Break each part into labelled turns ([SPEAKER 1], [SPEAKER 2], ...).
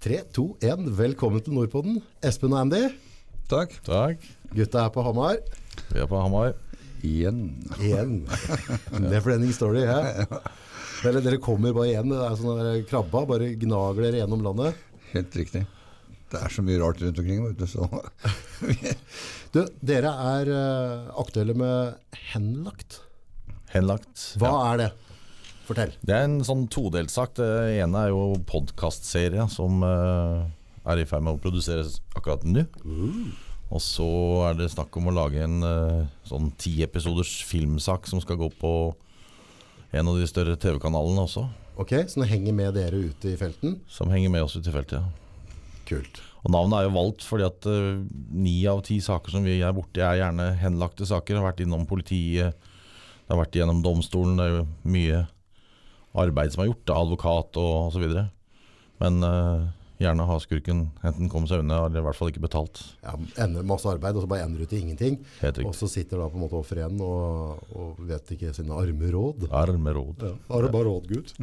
[SPEAKER 1] 3, 2, 1. Velkommen til Nordpodden. Espen og Andy,
[SPEAKER 2] Takk.
[SPEAKER 3] Takk.
[SPEAKER 1] gutta er på Hamar.
[SPEAKER 3] Vi er på Hamar.
[SPEAKER 2] Igjen.
[SPEAKER 1] Igjen. Never ending story. Ja. Dere, dere kommer bare igjen. Det er sånn der krabba. Bare gnager dere gjennom landet.
[SPEAKER 2] Helt riktig. Det er så mye rart rundt omkring. Vet du, så.
[SPEAKER 1] Du, dere er eh, aktuelle med henlagt.
[SPEAKER 3] Henlagt.
[SPEAKER 1] Hva
[SPEAKER 3] Ja.
[SPEAKER 1] er det? Fortell.
[SPEAKER 3] Det er en sånn todelt sak. Det ene er jo podkastserie som eh, er i ferd med å produseres akkurat nå. Og så er det snakk om å lage en eh, sånn ti episoders filmsak som skal gå på en av de større TV-kanalene også.
[SPEAKER 1] Ok, Så nå henger med dere ute i felten.
[SPEAKER 3] Som henger med oss ute i feltet. Ja.
[SPEAKER 1] Kult.
[SPEAKER 3] Og Navnet er jo valgt fordi at eh, ni av ti saker som vi er borti, er gjerne henlagte saker. Det har vært innom politiet, det har vært gjennom domstolen. Det er jo mye arbeid som er gjort, av advokat og osv. Men uh, gjerne ha skurken enten kommet seg unna, eller i hvert fall ikke betalt.
[SPEAKER 1] Ja, ender masse arbeid, og så bare ender du til ingenting. Og så sitter da på en måte offeret igjen og, og vet ikke sine arme råd.
[SPEAKER 3] Armeråd.
[SPEAKER 1] Ja, har du bare råd, Gud?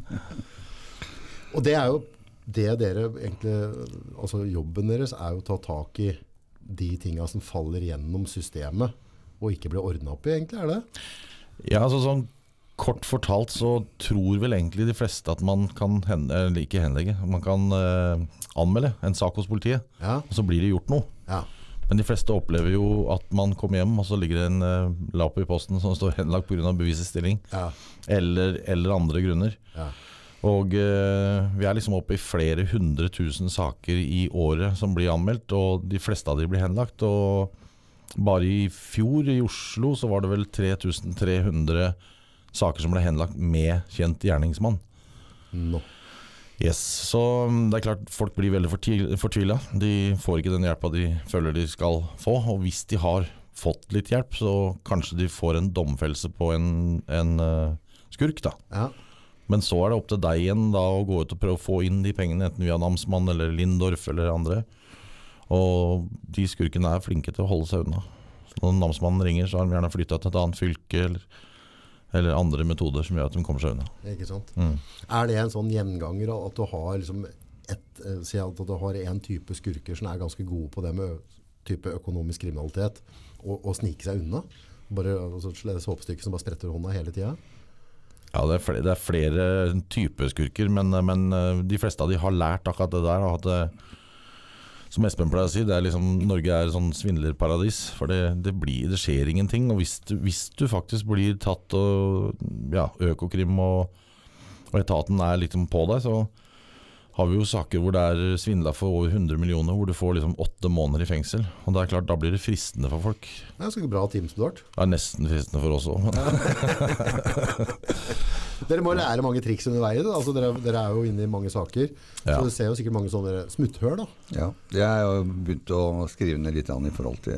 [SPEAKER 1] og det er jo det dere egentlig Altså jobben deres er jo å ta tak i de tinga som faller gjennom systemet, og ikke blir ordna opp i, egentlig, er det?
[SPEAKER 3] Ja, altså sånn Kort fortalt så tror vel egentlig de fleste at man kan hen, ikke henlegge, man kan eh, anmelde en sak hos politiet,
[SPEAKER 1] Ja.
[SPEAKER 3] og så blir det gjort noe.
[SPEAKER 1] ja.
[SPEAKER 3] Men de fleste opplever jo at man kommer hjem, og så ligger det en eh, lapp i posten som står henlagt pga. bevisets stilling,
[SPEAKER 1] Ja.
[SPEAKER 3] eller, eller andre grunner.
[SPEAKER 1] ja.
[SPEAKER 3] Og eh, vi er liksom oppe i flere hundre tusen saker i året som blir anmeldt, og de fleste av de blir henlagt. Og bare i fjor i Oslo så var det vel 3300 saker som ble henlagt med kjent gjerningsmann.
[SPEAKER 1] Nå.
[SPEAKER 3] Yes, Så mm, det er klart folk blir veldig fortvila. De får ikke den hjelpa de føler de skal få. Og hvis de har fått litt hjelp, så kanskje de får en domfellelse på en, en uh, skurk. da.
[SPEAKER 1] Ja.
[SPEAKER 3] Men så er det opp til deg igjen da å gå ut og prøve å få inn de pengene, enten via namsmann eller Lindorf eller andre. Og de skurkene er flinke til å holde seg unna. Så når namsmannen ringer, så har de gjerne flytta til et annet fylke eller, eller andre metoder som gjør at de kommer seg unna.
[SPEAKER 1] Ikke sant?
[SPEAKER 3] Mm.
[SPEAKER 1] Er det en sånn gjenganger at du har liksom et, eh, si at du har en type skurker som er ganske gode på det med type økonomisk kriminalitet, og, og snike seg unna? Bare altså, et såpestykke som bare spretter hånda hele tida?
[SPEAKER 3] Ja, det er flere, det er flere typer skurker, men, men eh, de fleste av de har lært akkurat det der. og At det, som Espen pleier å si, er liksom, Norge er et sånn svindlerparadis. For det, det, blir, det skjer ingenting. Og hvis du, hvis du faktisk blir tatt og ja, Økokrim og, og etaten er liksom på deg, så har vi jo saker hvor det er svindla for over 100 millioner, hvor du får liksom åtte måneder i fengsel. Og det er klart, Da blir det fristende for folk.
[SPEAKER 1] Det er ganske bra teamsport.
[SPEAKER 3] Det er nesten fristende for oss òg.
[SPEAKER 1] Dere må lære mange triks under veien. Altså, dere, dere er jo inne i mange saker. Så
[SPEAKER 3] Ja.
[SPEAKER 1] du ser jo sikkert mange sånne smutthull.
[SPEAKER 2] Ja. Jeg har jo begynt å skrive ned litt grann i forhold til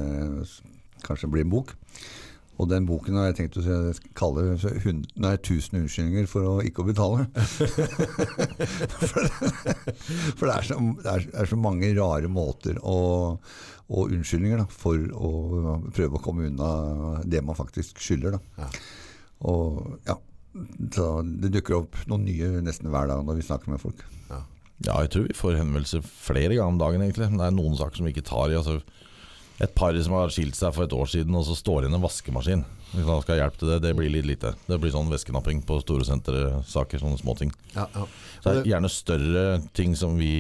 [SPEAKER 2] kanskje det blir en bok. Og den boken har jeg tenkt å kalle så hund- nei, 1000 unnskyldninger for å ikke å betale. for for det, er så, det, er, det er så mange rare måter å, og unnskyldninger da, for å prøve å komme unna det man faktisk skylder. Da.
[SPEAKER 1] Ja.
[SPEAKER 2] Og ja, så det dukker opp noen nye nesten hver dag når vi snakker med folk.
[SPEAKER 1] Ja.
[SPEAKER 3] Ja, jeg tror vi får henvendelser flere ganger om dagen, egentlig. Det er noen saker som vi ikke tar i. Altså, et par som har skilt seg for et år siden, og så står igjen en vaskemaskin. Hvis man skal ha hjelp til det, det blir litt lite. Det blir sånn veskenapping på store sentersaker, sånne småting.
[SPEAKER 1] Ja, ja.
[SPEAKER 3] Så det er gjerne større ting som vi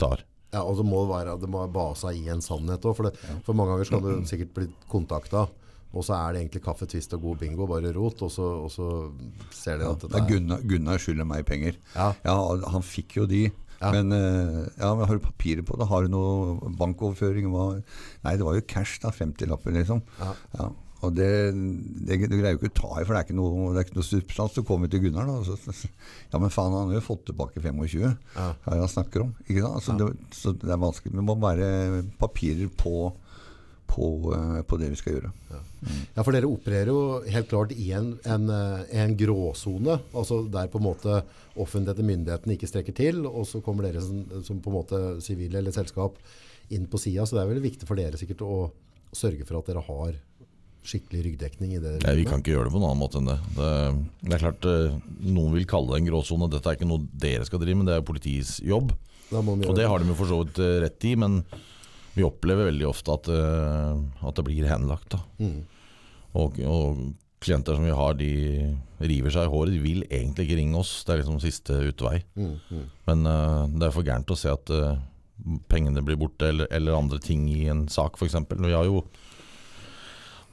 [SPEAKER 3] tar.
[SPEAKER 1] Ja, og så må det være, det må basa i en sannhet òg. For, det- for mange ganger skal du sikkert bli kontakta, og så er det egentlig kaffe, twist og god bingo, bare rot. Og så, og så ser de
[SPEAKER 2] Ja,
[SPEAKER 1] at
[SPEAKER 2] det er Gunnar, Gunnar skylder meg penger.
[SPEAKER 1] Ja.
[SPEAKER 2] han fikk jo de.
[SPEAKER 1] Ja.
[SPEAKER 2] Men eh, ja, men har du papirer på det? Har du noe bankoverføring? Nei, det var jo cash, da. 50-lapper, liksom.
[SPEAKER 1] Ja.
[SPEAKER 2] Ja. Og det, det, du greier jo ikke å ta i, for det er ikke noe, det er ikke noe substans. Du kommer til Gunnar, da. Så, ja, men faen, han har jo fått tilbake 25.
[SPEAKER 1] Ja.
[SPEAKER 2] Hva er det han snakker om? Ikke sant? Så, det, så det er vanskelig. Det må være papirer på, på, eh, på det vi skal gjøre.
[SPEAKER 1] Ja, for dere opererer jo helt klart i en, en, eh, en gråsone, altså der på en måte offentligheten, myndighetene ikke strekker til, og så kommer dere som, som på en måte sivile eller selskap inn på sida, så det er veldig viktig for dere sikkert å sørge for at dere har skikkelig ryggdekning i det
[SPEAKER 3] Nei, vi kan ikke gjøre det på noen annen måte enn det. Det, det er klart, eh, Noen vil kalle det en gråsone. Dette er ikke noe dere skal drive med, det er politiets jobb. Og det har de jo for så vidt eh, rett i, men vi opplever veldig ofte at, at det blir henlagt.
[SPEAKER 1] Mm.
[SPEAKER 3] Og, og klienter som vi har, de river seg i håret. De vil egentlig ikke ringe oss. Det er liksom siste utvei.
[SPEAKER 1] Mm. Mm.
[SPEAKER 3] Men uh, det er for gærent å se at uh, pengene blir borte, eller, eller andre ting i en sak, f.eks. Vi har jo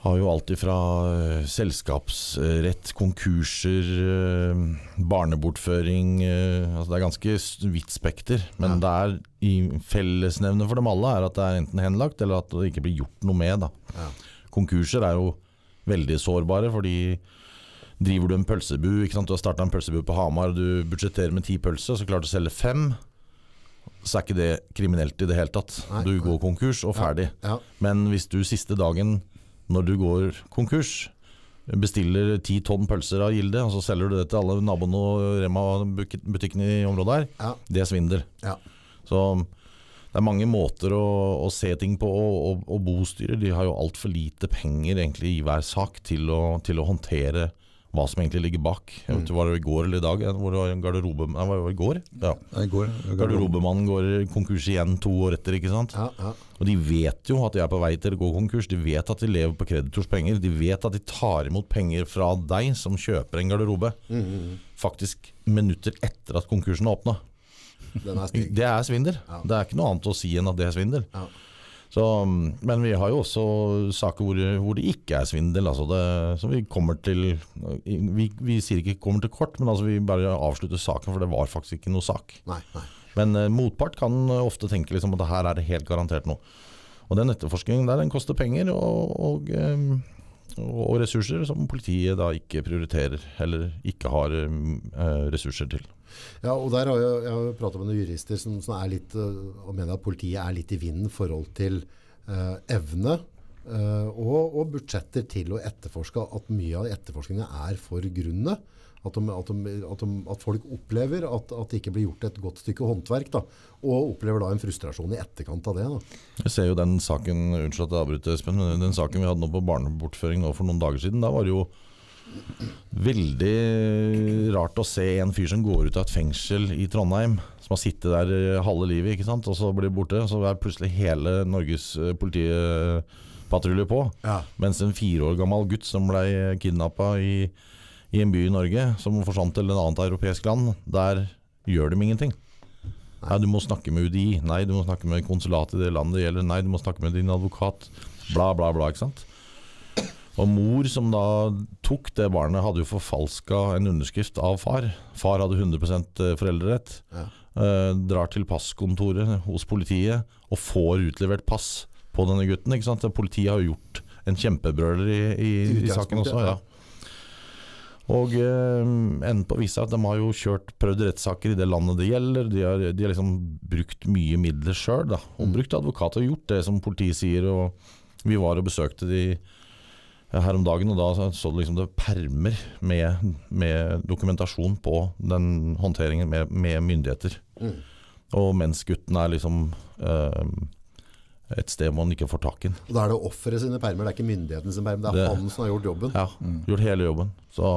[SPEAKER 3] har jo alt ifra uh, selskapsrett, konkurser, uh, barnebortføring uh, altså Det er ganske vidt spekter. Men det er i fellesnevnet for dem alle er at det er enten henlagt, eller at det ikke blir gjort noe med. Da.
[SPEAKER 1] Ja.
[SPEAKER 3] Konkurser er jo veldig sårbare, fordi driver du en pølsebu, ikke sant? du har starta en pølsebu på Hamar, du budsjetterer med ti pølser, så klarer du å selge fem, så er ikke det kriminelt i det hele tatt.
[SPEAKER 1] Nei,
[SPEAKER 3] du går konkurs og ferdig.
[SPEAKER 1] Ja.
[SPEAKER 3] Men hvis du siste dagen når du går konkurs, bestiller ti tonn pølser av Gilde, og så selger du det til alle naboene og Rema-butikkene i området her,
[SPEAKER 1] Ja.
[SPEAKER 3] det er svindel.
[SPEAKER 1] Ja.
[SPEAKER 3] Så det er mange måter å, å se ting på, og, og, og bostyrer de har jo altfor lite penger egentlig i hver sak til å, til å håndtere hva som egentlig ligger bak. Jeg vet ikke, Var det i går eller i dag? Hvor det var garderobe... Nei, var det i går? Ja.
[SPEAKER 2] I går.
[SPEAKER 3] Garderobemannen går konkurs igjen to år etter, ikke sant?
[SPEAKER 1] Ja, ja.
[SPEAKER 3] Og de vet jo at de er på vei til å gå konkurs. De vet at de lever på kreditors penger. De vet at de tar imot penger fra deg som kjøper en garderobe.
[SPEAKER 1] Mm,
[SPEAKER 3] Faktisk minutter etter at konkursen åpna.
[SPEAKER 1] Er.
[SPEAKER 3] Det er svindel.
[SPEAKER 1] Ja.
[SPEAKER 3] Det er ikke noe annet å si enn at det er svindel.
[SPEAKER 1] Ja.
[SPEAKER 3] Så, men vi har jo også saker hvor, hvor det ikke er svindel. Altså det, så vi kommer til vi, vi sier ikke 'kommer til kort', men altså vi bare avslutter saken, for det var faktisk ikke noe sak.
[SPEAKER 1] Nei, nei.
[SPEAKER 3] Men uh, motpart kan ofte tenke liksom at her er det helt garantert noe. Og den etterforskningen der, den koster penger og, og, eh, og ressurser som politiet da ikke prioriterer, eller ikke har eh, ressurser til.
[SPEAKER 1] Ja, og der har jeg, jeg pratet med noen jurister som, som er litt, øh, og mener at politiet er litt i vinden i forhold til eh, evne eh, og, og budsjetter til å etterforske, at mye av etterforskningen er for grunne. At, de, at, de, at, de, at folk opplever at det ikke blir gjort et godt stykke håndverk, da, og opplever da en frustrasjon i etterkant av det. Da.
[SPEAKER 3] Jeg ser jo den saken Unnskyld at jeg avbryter, Espen, men den saken vi hadde nå på barnebortføring nå for noen dager siden, da var det jo veldig rart å se en fyr som går ut av et fengsel i Trondheim, som har sittet der eh, halve livet, ikke sant, og så blir borte. Så er plutselig hele Norges eh, politipatrulje på.
[SPEAKER 1] Ja.
[SPEAKER 3] Mens en fire år gammel gutt som ble kidnappa i, i en by i Norge, som forsvant til et annet europeisk land, der gjør de ingenting. Nei, du må snakke med UDI. Nei, du må snakke med konsulatet i det landet det gjelder. Nei, du må snakke med din advokat. Bla, bla, bla. ikke sant? Og mor som da tok det barnet, hadde jo forfalska en underskrift av far. Far hadde 100 foreldrerett.
[SPEAKER 1] Ja.
[SPEAKER 3] Eh, drar til passkontoret hos politiet og får utlevert pass på denne gutten. ikke sant? Politiet har jo gjort en kjempebrøler i, i, i saken også. Ja. Og eh, enden på visa at de har jo kjørt prøvd rettssaker i det landet det gjelder. De har, de har liksom brukt mye midler sjøl. Og brukt advokat og gjort det som politiet sier. Og vi var og besøkte de her om dagen, og da så du liksom det permer med, med dokumentasjon på den håndteringen med, med myndigheter.
[SPEAKER 1] Mm.
[SPEAKER 3] Og mens gutten er liksom eh, et sted man ikke får tak i den.
[SPEAKER 1] Og da er det offeret sine permer, det er ikke myndighetens sin permer. Det er
[SPEAKER 3] Det-
[SPEAKER 1] han som har gjort jobben.
[SPEAKER 3] Ja, gjort hele jobben. Så,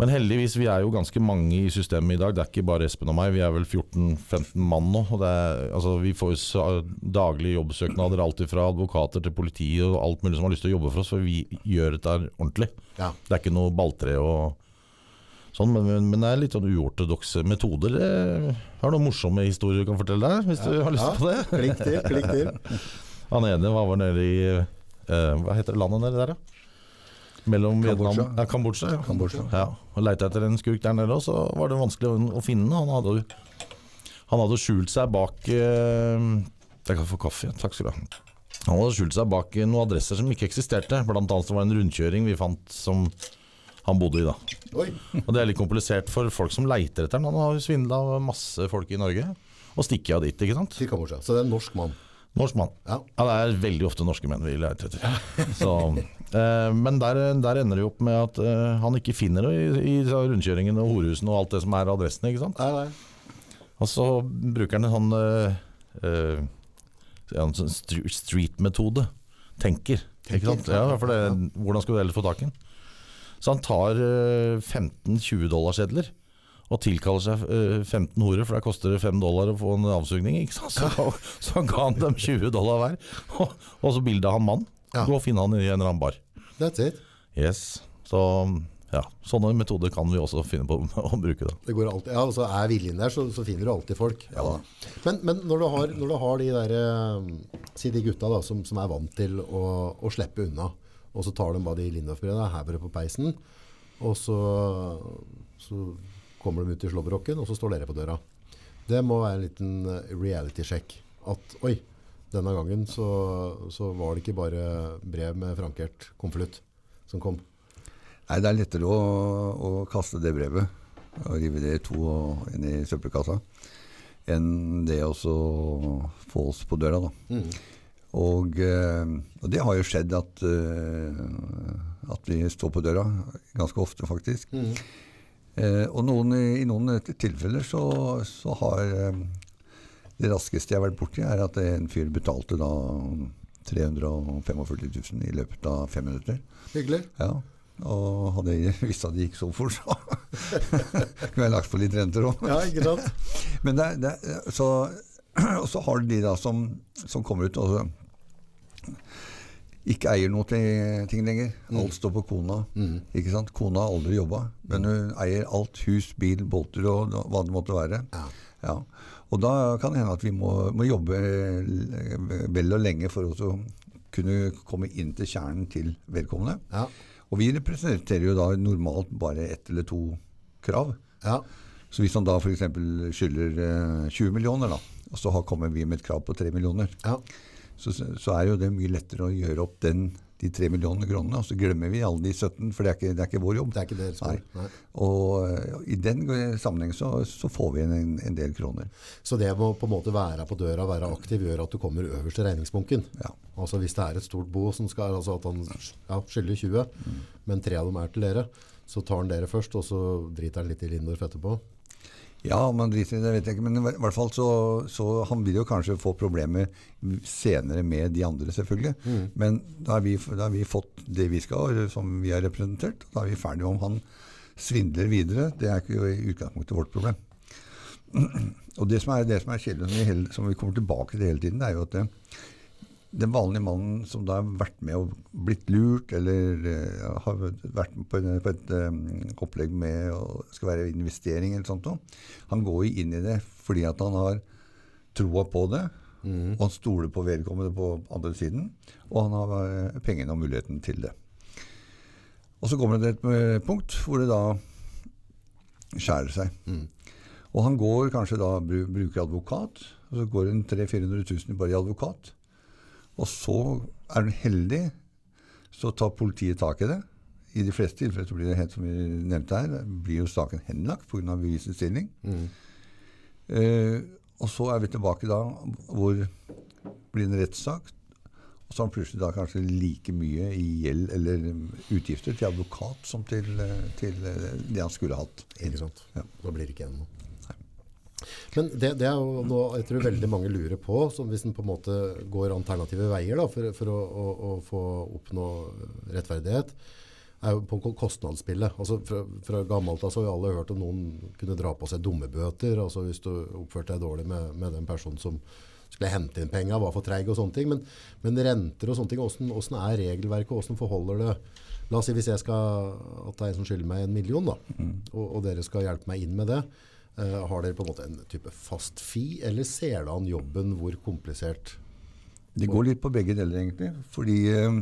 [SPEAKER 3] men heldigvis, vi er jo ganske mange i systemet i dag. Det er ikke bare Espen og meg. Vi er vel 14-15 mann nå. Er, altså, vi får jo daglige jobbsøknader, alt fra advokater til politi og alt mulig som har lyst til å jobbe for oss, for vi gjør dette ordentlig.
[SPEAKER 1] Ja.
[SPEAKER 3] Det er ikke noe balltre og sånn, men, men, men det er litt sånn uortodokse metoder. Jeg har noen morsomme historier du kan fortelle deg, hvis du har lyst
[SPEAKER 1] Ja.
[SPEAKER 3] på det.
[SPEAKER 1] Klikk til, klikk til.
[SPEAKER 3] Han ene var vel nede i uh, Hva heter det landet nede der, da? Mellom
[SPEAKER 2] Kambodsja.
[SPEAKER 3] Vietnam ja, Kambodsja. Ja.
[SPEAKER 2] Kambodsja.
[SPEAKER 3] Ja, og Leita etter en skurk der nede, og så var det vanskelig å, finne. Han hadde, jo- han hadde skjult seg bak eh, Jeg kan få kaffe, takk skal du ha. Han hadde skjult seg bak eh, noen adresser som ikke eksisterte. Blant annet det var det en rundkjøring vi fant som han bodde i. da
[SPEAKER 1] Oi.
[SPEAKER 3] Og Det er litt komplisert for folk som leiter etter ham. Han har jo svindla masse folk i Norge. Og stikker av dit, ikke sant.
[SPEAKER 1] Til Kambodsja. Så det er en norsk mann.
[SPEAKER 3] Norsk mann.
[SPEAKER 1] Ja.
[SPEAKER 3] Ja, det er veldig ofte norske menn vi leter etter. Så, men der, der ender det jo opp med at eh, han ikke finner det i, i rundkjøringen og horehusene og alt det som er adressene. ikke sant?
[SPEAKER 1] Nei, nei.
[SPEAKER 3] Og så bruker han en sånn uh, eh, street-metode. Tenker.
[SPEAKER 1] Tenker,
[SPEAKER 3] Ikke sant? Ja, for det, hvordan skal du ellers få tak i den? Så han tar eh, 15-20 dollarsedler og tilkaller seg eh, 15 horer, for der koster det 5 dollar å få en avsugning. Ikke sant? Så, så ga han dem 20 dollar hver. Og, og så bilde han mann.
[SPEAKER 1] Ja.
[SPEAKER 3] Gå og finne han i en eller annen bar.
[SPEAKER 1] That's it.
[SPEAKER 3] Yes. Så ja, sånne metoder kan vi også finne på å bruke. da.
[SPEAKER 1] Det går alltid, ja, altså Er viljen der, så, så finner du alltid folk.
[SPEAKER 2] Ja.
[SPEAKER 1] Men, men når, du har, når du har de der, eh, si de gutta da, som, som er vant til å, å slippe unna, og så tar de bare de Lindorf-brødene, hever det på peisen, og så, så kommer de ut i slåbroken, og så står dere på døra. Det må være en liten reality-sjekk. At oi, denne gangen så, så var det ikke bare brev med frankert konvolutt som kom.
[SPEAKER 2] Nei, det er lettere å, å kaste det brevet og rive det i to og inn i søppelkassa enn det å få oss på døra, da. Og, eh, og det har jo skjedd at, eh, at vi står på døra ganske ofte, faktisk. Eh, og noen, i noen tilfeller så, så har eh, Det raskeste jeg har vært borti, er at en fyr betalte da 345 000 i løpet av fem minutter.
[SPEAKER 1] Hyggelig.
[SPEAKER 2] Ja, og hadde jeg visst at det gikk så fort, så kunne jeg lagt på litt renter òg.
[SPEAKER 1] Ja, ikke sant?
[SPEAKER 2] Men det, det, så, og så har du de da som, som kommer ut og så ikke eier noe til ting lenger. Alt står på kona. Ikke sant? Kona har aldri jobba, men hun eier alt. Hus, bil, båter og hva det måtte være.
[SPEAKER 1] Ja.
[SPEAKER 2] Ja. Og da kan det hende at vi må, må jobbe vel og lenge for å kunne komme inn til kjernen til vedkommende.
[SPEAKER 1] Ja.
[SPEAKER 2] Og vi representerer jo da normalt bare ett eller to krav.
[SPEAKER 1] Ja.
[SPEAKER 2] Så hvis han da f.eks. skylder eh, 20 millioner, da, og så kommer vi med et krav på 3 millioner,
[SPEAKER 1] ja.
[SPEAKER 2] så, så er jo det mye lettere å gjøre opp den, de 3 millionene kronene. Og så glemmer vi alle de 17, for det er ikke, det er ikke vår jobb.
[SPEAKER 1] Det er ikke som
[SPEAKER 2] Nei.
[SPEAKER 1] Nei.
[SPEAKER 2] Og eh, i den sammenheng så, så får vi en, en del kroner.
[SPEAKER 1] Så det må på en måte være på døra, være aktiv, gjør at du kommer øverst i regningsbunken.
[SPEAKER 2] Ja.
[SPEAKER 1] Altså Hvis det er et stort bo som skal, altså at han ja, skylder 20, men tre av dem er til dere, så tar han dere først, og så driter han litt i Lindorf etterpå.
[SPEAKER 2] Ja, om han driter i det, vet jeg ikke. Men i hvert fall så, så han vil jo kanskje få problemer senere med de andre, selvfølgelig. Men da har, vi, da har vi fått det vi skal, som vi har representert. Da er vi ferdige om han svindler videre. Det er ikke i utgangspunktet vårt problem. Og det som er, det som er kjedelig, som vi, som vi kommer tilbake til hele tiden, det er jo at det, den vanlige mannen som da har vært med og blitt lurt, eller uh, har vært på, en, på et um, opplegg med å skal være investering eller sånt noe, han går jo inn i det fordi at han har troa på det, og han stoler på vedkommende på andre siden, og han har eh, pengene og muligheten til det. Og så kommer det et punkt hvor det da skjærer seg. Og han går kanskje da bruker advokat, og så går det 300 000-400 000 bare i advokat. Og så er du heldig, så tar politiet tak i det. I de fleste tilfeller så blir det helt som vi nevnte her, blir jo saken henlagt pga. bevisets stilling. Eh, og så er vi tilbake da hvor det blir en rettssak. Og så har han plutselig da kanskje like mye i gjeld eller utgifter til advokat som til, eh, til eh, det han skulle hatt.
[SPEAKER 1] Ikke sant?
[SPEAKER 2] Ja.
[SPEAKER 1] Da blir det ikke igjen noe. Men det, det er jo noe jeg tror veldig mange lurer på, som hvis en på en måte går alternative veier da, for, for å, å, å få oppnå rettferdighet, er jo på kostnadsspillet. Altså fra, fra gammelt av så har vi alle hørt om noen kunne dra på seg dumme bøter, altså hvis du oppførte deg dårlig med, med den personen som skulle hente inn penger, var for treig og sånne ting. Men, men renter og sånne ting, hvordan, hvordan er regelverket, hvordan forholder det La oss si hvis jeg skal, at det er en som skylder meg en million, da, og, og dere skal hjelpe meg inn med det. Eh, har dere på en måte en type fast fee, eller ser dere an jobben hvor komplisert
[SPEAKER 2] Det går litt på begge deler, egentlig. Fordi eh,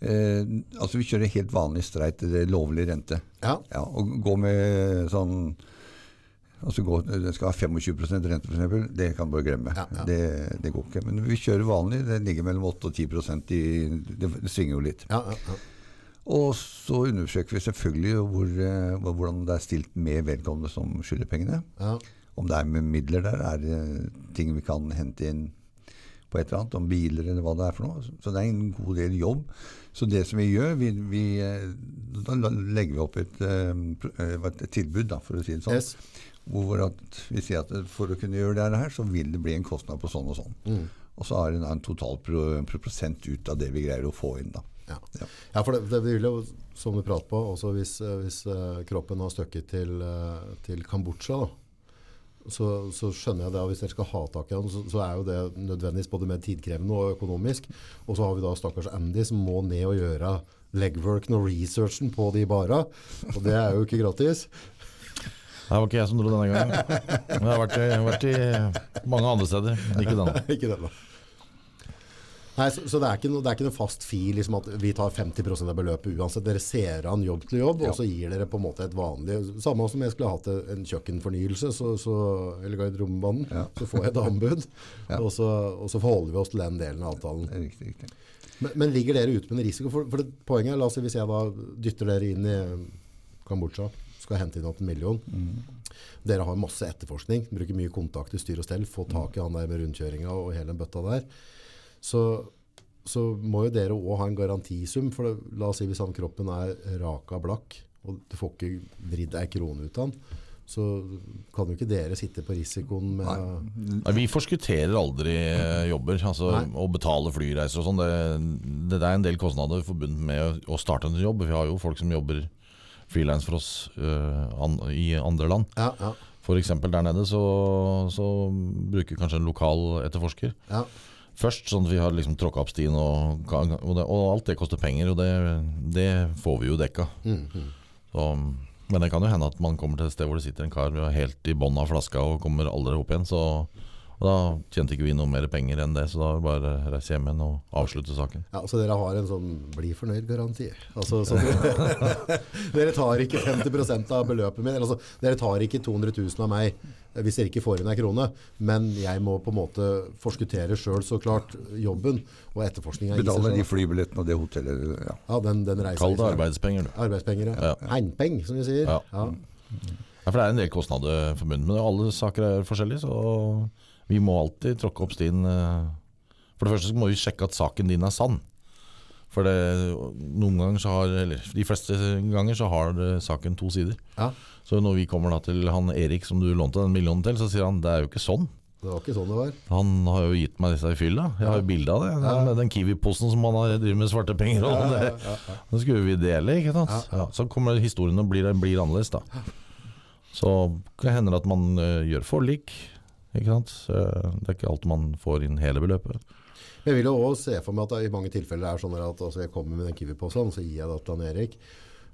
[SPEAKER 2] eh, altså vi kjører helt vanlig streit lovlig rente.
[SPEAKER 1] Ja.
[SPEAKER 2] Ja, og gå med sånn altså gå, Det skal ha 25% rente, f.eks. Det kan du bare glemme.
[SPEAKER 1] Ja, ja.
[SPEAKER 2] Det, det går ikke. Men vi kjører vanlig. Det ligger mellom 8 og 10 i, det, det svinger jo litt.
[SPEAKER 1] Ja, ja, ja.
[SPEAKER 2] Og så undersøker vi selvfølgelig hvor, eh, hvordan det er stilt med vedkommende som skylder pengene.
[SPEAKER 1] ja.
[SPEAKER 2] Om det er med midler der, er det ting vi kan hente inn på et eller annet, om biler eller hva det er for noe. Så det er en god del jobb. Så det som vi gjør, vi, vi, eh, da legger vi opp et, eh, et tilbud, da, for å si det sånn.
[SPEAKER 1] Yes.
[SPEAKER 2] Hvor vi sier at for å kunne gjøre det her, så vil det bli en kostnad på sånn og sånn. Og så er det en total pro, pro prosent ut av det vi greier å få inn. da.
[SPEAKER 1] Ja.
[SPEAKER 2] Ja.
[SPEAKER 1] For det, det vil jo, som du prater på, også hvis, eh, hvis eh, kroppen har støkket til, eh, til Kambodsja, da, så, så skjønner jeg det. og Hvis dere skal ha tak i han, så, så er jo det nødvendigvis både mer tidkrevende og økonomisk. Og så har vi da stakkars Andy som må ned og gjøre legworken og researchen på de bara. Og det er jo ikke gratis.
[SPEAKER 3] Det var ikke jeg som dro denne gangen. Men jeg har vært, jeg har vært i mange andre steder, men ikke denne.
[SPEAKER 1] ikke da. Nei, så, så det, er ikke noe, det er ikke noe fast fil liksom at vi tar 50% av beløpet uansett. Dere ser an jobb til jobb,
[SPEAKER 2] Ja.
[SPEAKER 1] og så gir dere på en måte et vanlig Samme som jeg skulle hatt en kjøkkenfornyelse så, så, eller garderobebanen.
[SPEAKER 2] Ja.
[SPEAKER 1] Så får jeg et anbud,
[SPEAKER 2] Ja.
[SPEAKER 1] og, så, og så forholder vi oss til den delen av avtalen.
[SPEAKER 2] Det er Riktig, riktig.
[SPEAKER 1] Men, men ligger dere ute med en risiko? For, for poenget er, la oss si hvis jeg da dytter dere inn i Kambodsja, skal hente inn opp en million. Dere har masse etterforskning, bruker mye kontakt i styr og stell, få tak i han der med rundkjøringa og hele den bøtta der. Så, så må jo dere òg ha en garantisum. For det, la oss si hvis han kroppen er raka blakk, og du får ikke vridd ei krone ut av han, så kan jo ikke dere sitte på risikoen med
[SPEAKER 3] Nei, vi forskutterer aldri eh, jobber, altså
[SPEAKER 1] Nei.
[SPEAKER 3] å betale flyreiser og sånn. Det, det er en del kostnader forbundet med å starte en jobb. Vi har jo folk som jobber frilans for oss uh, an, i andre land.
[SPEAKER 1] Ja, ja,
[SPEAKER 3] F.eks. der nede så, så bruker kanskje en lokal etterforsker.
[SPEAKER 1] ja.
[SPEAKER 3] Først, sånn at vi har liksom tråkka opp stien, og, og, det, og alt det koster penger. Og det, det får vi jo dekka.
[SPEAKER 1] Mm, mm.
[SPEAKER 3] Så, men det kan jo hende at man kommer til et sted hvor det sitter en kar helt i bånn av flaska og kommer aldri opp igjen. Så og da tjente ikke vi noe mer penger enn det, så da bare reise hjem igjen og avslutte saken.
[SPEAKER 1] Ja, Så dere har en sånn 'bli fornøyd'-garanti? Altså, så dere tar ikke 50 av beløpet mitt? Altså, dere tar ikke 200 000 av meg hvis dere ikke får inn ei krone, men jeg må på en måte forskuttere sjøl så klart jobben og etterforskninga.
[SPEAKER 2] Betale de flybillettene og det hotellet. Ja.
[SPEAKER 1] Ja, den, den
[SPEAKER 3] Kall det arbeidspenger, du.
[SPEAKER 1] Arbeidspenger, ja.
[SPEAKER 3] Ja.
[SPEAKER 1] Hegnpeng, som vi sier.
[SPEAKER 3] Ja.
[SPEAKER 1] Ja.
[SPEAKER 3] Ja, for det er en del kostnader forbundet med det. Alle saker er forskjellige, så vi må alltid tråkke opp stien. eh. For det første så må vi sjekke at saken din er sann. For det, noen ganger så har, eller de fleste ganger så har saken to sider.
[SPEAKER 1] Ja.
[SPEAKER 3] Så når vi kommer da til han Erik som du lånte den millionen til, så sier han det er jo ikke sånn.
[SPEAKER 1] Det var ikke sånn det var.
[SPEAKER 3] Han har jo gitt meg disse i fylla. Jeg har jo bilde av det. Den, den Kiwi-posen som han har driver med svarte penger og det, det skulle vi dele, ikke sant.
[SPEAKER 1] Ja, ja.
[SPEAKER 3] så kommer historien og blir, blir annerledes, da. Så det hende at man uh, gjør forlik, ikke sant. Uh, det er ikke alltid man får inn hele beløpet.
[SPEAKER 1] Men jeg vil jo også se for meg at det i mange tilfeller er sånn at altså, jeg kommer med den Kiwi-posen, så gir jeg det til han Erik.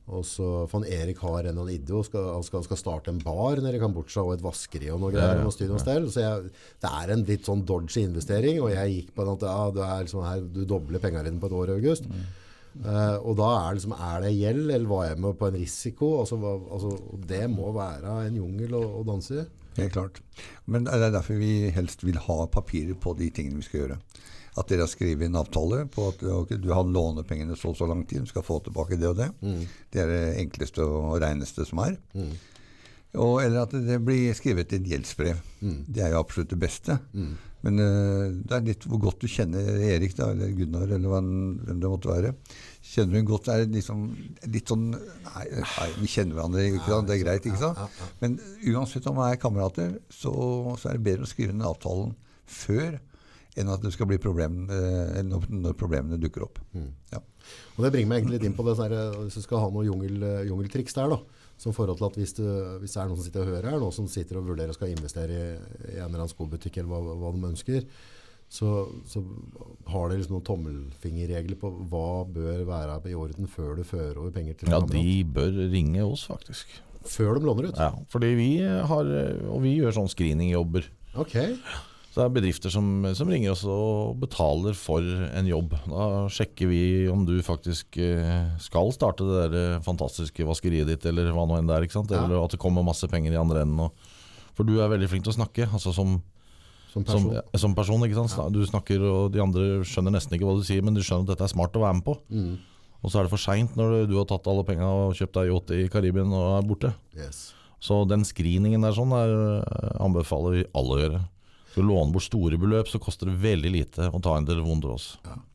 [SPEAKER 1] Og så, for han Erik har en idé, og skal, skal, skal starte en bar nede i Kambodsja og et vaskeri og noe greier.
[SPEAKER 3] Ja, ja,
[SPEAKER 1] ja. Så jeg, det er en litt sånn dodgy investering, og jeg gikk på den at ja, du, er liksom her, du dobler pengene dine på et år i august. Eh, og da er, liksom, er det gjeld, eller var jeg med på en risiko? Altså, hva, altså, det må være en jungel å, å danse i.
[SPEAKER 2] Helt klart. Men det er derfor vi helst vil ha papirer på de tingene vi skal gjøre. At dere har skrevet en avtale på at okay, du har lånepengene så og så lang tid, du skal få tilbake det og det. Det er det enkleste og reineste som er. Og, eller at det blir skrevet et gjeldsbrev. Det er jo absolutt det beste. Men uh, det er litt hvor godt du kjenner Erik da, eller Gunnar eller hvem det måtte være. Kjenner du ham godt, er det liksom litt sånn Nei, nei vi kjenner hverandre, ikke sant? det er greit, ikke sant? Men uansett om vi er kamerater, så, så er det bedre å skrive ned avtalen før enn at det skal bli problem, eller når, når problemene dukker opp. Ja.
[SPEAKER 1] Og det bringer meg egentlig litt inn på det der, hvis du skal ha noe jungel, jungeltriks der da, som forhold til at hvis, du, hvis det er noen som sitter og hører her, noen som sitter og vurderer og skal investere i, i en eller annen skobutikk eller hva, hva de ønsker, så, så har de liksom noen tommelfingerregler på hva bør være i orden før du fører over penger til
[SPEAKER 3] Ja, de bør ringe oss, faktisk.
[SPEAKER 1] Før de låner ut?
[SPEAKER 3] Ja, fordi vi har Og vi gjør sånn screeningjobber.
[SPEAKER 1] Ok.
[SPEAKER 3] Så det er bedrifter som, som ringer oss og betaler for en jobb. Da sjekker vi om du faktisk eh, skal starte det der eh, fantastiske vaskeriet ditt, eller hva nå enn det er. ikke sant?
[SPEAKER 1] Ja.
[SPEAKER 3] Eller at det kommer masse penger i andre enden. For du er veldig flink til å snakke, altså som,
[SPEAKER 1] Som
[SPEAKER 3] som,
[SPEAKER 1] person.
[SPEAKER 3] ja, som person. ikke sant? Du snakker, og de andre skjønner nesten ikke hva du sier, men du skjønner at dette er smart å være med på.
[SPEAKER 1] Mm.
[SPEAKER 3] Og så er det for seint når du, har tatt alle penga og kjøpt deg yacht i Karibien og er borte.
[SPEAKER 1] Yes.
[SPEAKER 3] Så den screeningen der sånn er, eh, anbefaler vi alle å gjøre. Skal du låne bort store beløp, så koster det veldig lite å ta en telefon til oss.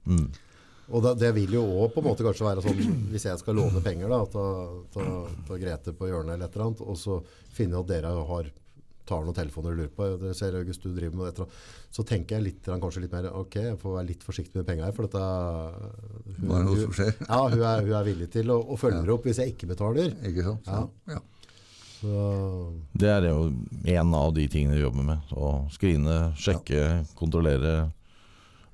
[SPEAKER 3] Mm.
[SPEAKER 1] Og da, det vil jo også på en måte kanskje være sånn, hvis jeg skal låne penger da, ta, ta, ta Grete på hjørnet eller et eller annet, og så finner jeg at dere har tar noen telefoner og lurer på dere ser August, du driver med det, Så tenker jeg litt, kanskje litt mer ok, jeg får være litt forsiktig med penger her. For dette hun,
[SPEAKER 2] Hva er det
[SPEAKER 1] hun,
[SPEAKER 2] som skjer?
[SPEAKER 1] ja, hun, er, hun er villig til å, å følge opp hvis jeg ikke betaler.
[SPEAKER 2] Ikke sant?
[SPEAKER 1] Ja.
[SPEAKER 2] ja.
[SPEAKER 1] Så,
[SPEAKER 3] Det er jo en av de tingene vi jobber med. Å skrine, sjekke, kontrollere.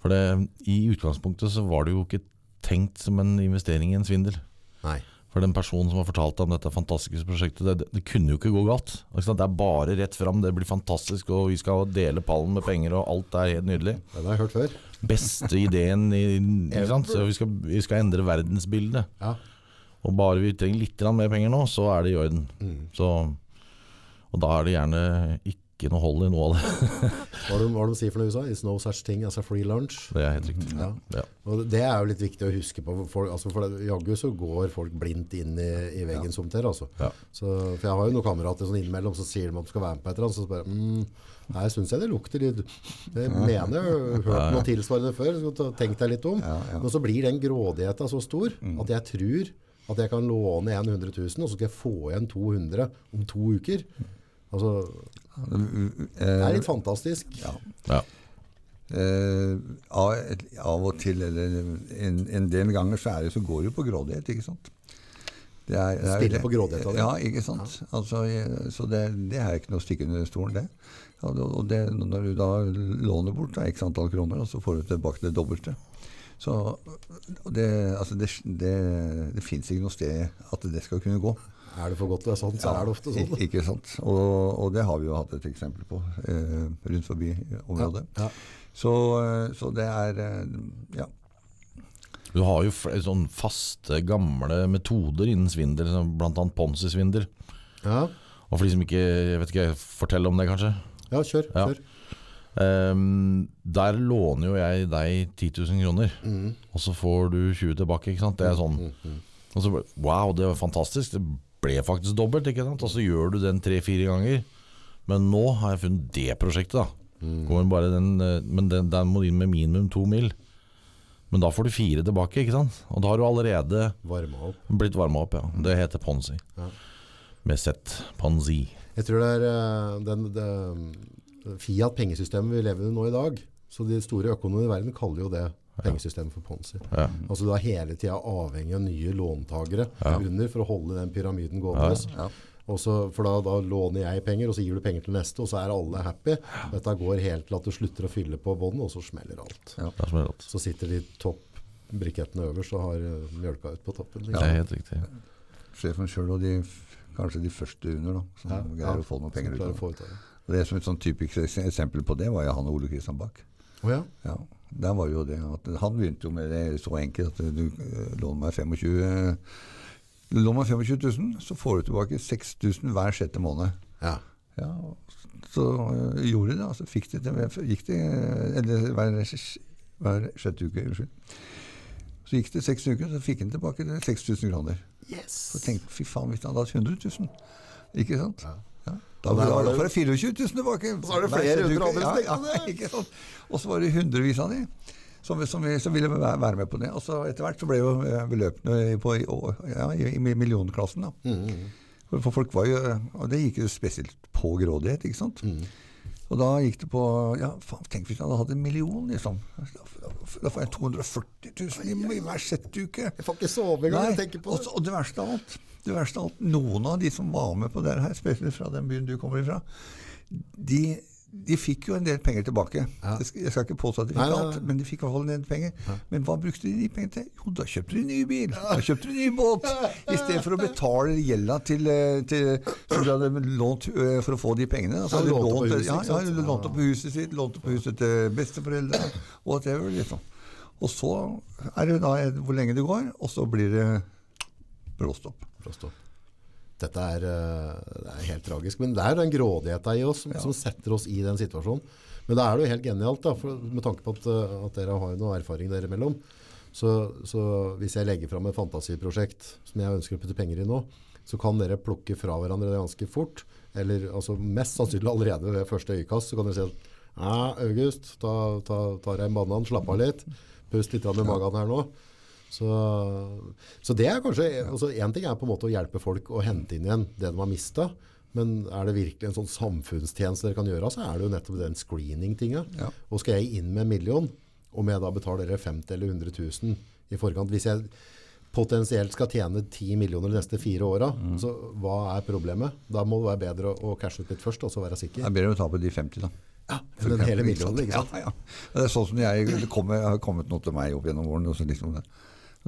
[SPEAKER 3] For det, i utgangspunktet så var det jo ikke tenkt som en investering i en svindel.
[SPEAKER 1] nei.
[SPEAKER 3] For den personen som har fortalt om dette fantastiske prosjektet, det, det, det kunne jo ikke gå galt. Det er bare rett fram, det blir fantastisk, og vi skal dele pallen med penger, og alt er helt nydelig.
[SPEAKER 1] Den har jeg hørt før.
[SPEAKER 3] Beste ideen i ikke sant? Så vi, skal, vi skal endre verdensbildet.
[SPEAKER 1] Ja.
[SPEAKER 3] Og bare vi trenger litt mer penger nå, så er det i orden.
[SPEAKER 1] Mm.
[SPEAKER 3] Så, og da er det gjerne ikke noe hold i noe av det.
[SPEAKER 1] Hva er det, de sier for noe i USA? It's no such thing as a free lunch.
[SPEAKER 3] Det er helt riktig.
[SPEAKER 1] Ja.
[SPEAKER 3] Ja.
[SPEAKER 1] Og det er jo litt viktig å huske på. For, altså for jaggu så går folk blindt inn i, i veggen som ter. Altså.
[SPEAKER 3] Ja.
[SPEAKER 1] Så, for jeg har jo noen kamerater sånn innimellom så sier de at de skal være med på et eller annet. Så spør jeg mm, Nei, syns jeg det lukter litt Jeg mener jeg har hørt noe tilsvarende før. Tenk deg litt om.
[SPEAKER 2] Ja, ja.
[SPEAKER 1] Men så blir den grådigheta så stor at jeg tror at jeg kan låne 100 000, og så skal jeg få igjen 200 om to uker. Altså, det er litt fantastisk.
[SPEAKER 2] Ja.
[SPEAKER 3] Ja.
[SPEAKER 2] Uh, av, av og til, eller en, en del ganger, så, er det, så går det jo på grådighet, ikke sant? Det er, det er-
[SPEAKER 1] Spiller på grådighet av det.
[SPEAKER 2] Ja, ikke sant? Altså, så det, det er ikke noe å stikke under stolen, det- og det, når du da låner bort da, x antall kroner, og så får du tilbake det dobbelte. Så det, altså det, det, det fins ikke noe sted at det skal kunne gå.
[SPEAKER 1] Er det for godt til å være sant, så er det ofte sånn.
[SPEAKER 2] Ikke sant. Og, og det har vi jo hatt et eksempel på eh, rundt forbi området.
[SPEAKER 1] Ja.
[SPEAKER 2] Så, eh, så det er eh, Ja.
[SPEAKER 3] Du har jo flere sånn faste, gamle metoder innen svindel, bl.a. Ponzi-svindel.
[SPEAKER 1] Ja.
[SPEAKER 3] Og for de som ikke jeg vet ikke, Fortell om det, kanskje.
[SPEAKER 1] ja, kjør.
[SPEAKER 3] Ja.
[SPEAKER 1] kjør.
[SPEAKER 3] Ehm, der låner jo jeg deg 10 000 kroner,
[SPEAKER 1] Mm.
[SPEAKER 3] og så får du 20 tilbake. ikke sant? Det er sånn og så, Wow, det var fantastisk. Det ble faktisk dobbelt. ikke sant? Og så gjør du den tre-fire ganger. Men nå har jeg funnet det prosjektet, da. Går bare den, eh, men den, den må inn med minimum to mil. Men da får du fire tilbake, ikke sant? Og da har du allerede
[SPEAKER 1] Varma opp.
[SPEAKER 3] blitt varma opp, ja. Det heter Ponzi.
[SPEAKER 1] Ja.
[SPEAKER 3] Med Z. Ponzi.
[SPEAKER 1] Jeg tror det er eh, den, det, Fiat-pengesystemet vi lever i nå i dag. Så de store økonomene i verden kaller jo det pengesystemet for Ponzi.
[SPEAKER 3] Ja.
[SPEAKER 1] Altså Du er hele tida avhengig av nye låntagere
[SPEAKER 3] Ja.
[SPEAKER 1] under for å holde den pyramiden gående.
[SPEAKER 2] Ja.
[SPEAKER 1] Og så- for da, da låner jeg penger, og så gir du penger til neste, og så er alle happy. Dette går helt til at du slutter å fylle på bånden, og så smeller alt.
[SPEAKER 3] Det rått.
[SPEAKER 1] Så sitter de toppbrikettene øverst og har eh, mjølka ut på toppen.
[SPEAKER 3] Det
[SPEAKER 1] liksom.
[SPEAKER 3] er helt riktig.
[SPEAKER 2] Sjefen sjøl og de, kanskje de første under, da, som
[SPEAKER 1] Ja,
[SPEAKER 2] greier
[SPEAKER 1] ja,
[SPEAKER 2] å få noe
[SPEAKER 1] som
[SPEAKER 2] penger ut av det. Og det som et sånn typisk eksempel på det, var jo han Ole Kristian Bach.
[SPEAKER 1] Oh, ja.
[SPEAKER 2] Ja, der var jo det at Han begynte jo med det så enkelt at du eh, låner meg 25 eh, Du låner meg 25 000, så får du tilbake 6000 hver sjette måned.
[SPEAKER 1] ja.
[SPEAKER 2] Ja, så gjorde de det. Altså fikk de det, gikk det Eller hver, hver sjette uke, unnskyld. Så gikk det seks uker, så fikk han tilbake det 6000 kroner.
[SPEAKER 1] Yes!
[SPEAKER 2] Så tenkte fy faen, hvis han hadde hatt 100 000 Ikke sant?
[SPEAKER 1] Ja. Og
[SPEAKER 2] Da,
[SPEAKER 1] der
[SPEAKER 2] da,
[SPEAKER 1] var det-
[SPEAKER 2] får 24 000 tilbake.
[SPEAKER 1] så er det flere
[SPEAKER 2] sjette
[SPEAKER 1] hundre andre som tenkte det.
[SPEAKER 2] Og så var det hundrevis av de som, som, som ville være med på det. Og så etter hvert så ble jo beløpene på, i, ja, i, millionklassen. da.
[SPEAKER 1] Mm,
[SPEAKER 2] For, for folk var jo, og det gikk jo spesielt på grådighet, ikke sant? Og da gikk det på Ja, faen, tenk hvis jeg hadde hatt en million, liksom. Da, da får jeg 240 000 i, hver sjettuke.
[SPEAKER 1] Jeg får ikke sove engang på
[SPEAKER 2] og,
[SPEAKER 1] det.
[SPEAKER 2] og det verste av alt, det verste av alt, noen av de som var med på det her, spesielt fra den byen du kommer ifra, de, de fikk jo en del penger tilbake.
[SPEAKER 1] Ja.
[SPEAKER 2] Jeg, skal, jeg skal ikke påstå at de fikk
[SPEAKER 1] nei, nei.
[SPEAKER 2] alt, men de fikk i hvert fall en del penger. Men hva brukte de de pengene til? Jo, da kjøpte de ny bil, da kjøpte de ny båt. I stedet for å betale gjelda til, eh, til som de hadde lånt eh, for å få de pengene.
[SPEAKER 1] Ja,
[SPEAKER 2] Altså, hadde de
[SPEAKER 1] lånt på huset,
[SPEAKER 2] ja, ja, de lånt opp på huset sitt, lånt opp på huset til besteforeldre, whatever, liksom. Og så er det da hvor lenge det går, og så blir det bråstopp.
[SPEAKER 1] Prost opp. Dette er, eh, det er helt tragisk. Men det er den grådigheta i oss som, som setter oss i den situasjonen. Men da er det jo helt genialt, da, for, med tanke på at, eh, at dere har noe erfaring dere imellom. Så, så hvis jeg legger fram et fantasiprosjekt som jeg ønsker å putte penger i nå, så kan dere plukke fra hverandre det ganske fort. Eller altså mest sannsynlig allerede ved første øyekast så kan dere si at ja, August, ta, ta, ta deg en banan, slapp av litt. Pust litt med magen her nå. Så, så det er kanskje altså En ting er på en måte å hjelpe folk å hente inn igjen det de har mista. Men er det virkelig en sånn samfunnstjeneste dere kan gjøre, så er det jo nettopp den screening-tinga.
[SPEAKER 2] Ja.
[SPEAKER 1] Og skal jeg inn med en million, om jeg da betaler dere 50 eller 100 000 i forkant, hvis jeg potensielt skal tjene 10 millioner de neste fire åra,
[SPEAKER 2] Mm.
[SPEAKER 1] så hva er problemet? Da må det være bedre å, å cashe ut litt først, og så være sikker.
[SPEAKER 2] Det er bedre å ta på de 50, da.
[SPEAKER 1] Ja, den hele millionen, ikke sant?
[SPEAKER 2] Ja, ja. Det er sånn som jeg, det kommer, har kommet noe til meg opp gjennom så, liksom det.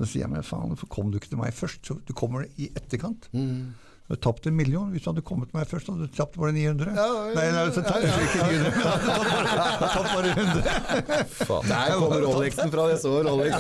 [SPEAKER 2] Så sier jeg, men faen, hvorfor kom du ikke til meg først? Så du kommer i etterkant.
[SPEAKER 1] Mm.
[SPEAKER 2] Du har tapt en million. Hvis du hadde kommet til meg først, hadde du tapt bare 900.
[SPEAKER 1] Ja, ja, ja,
[SPEAKER 2] Nei, nei, så tapt, ikke 900. Du hadde tapt bare 100.
[SPEAKER 3] Faen.
[SPEAKER 1] Der kommer Rolexen fra, Jeg så Rolex.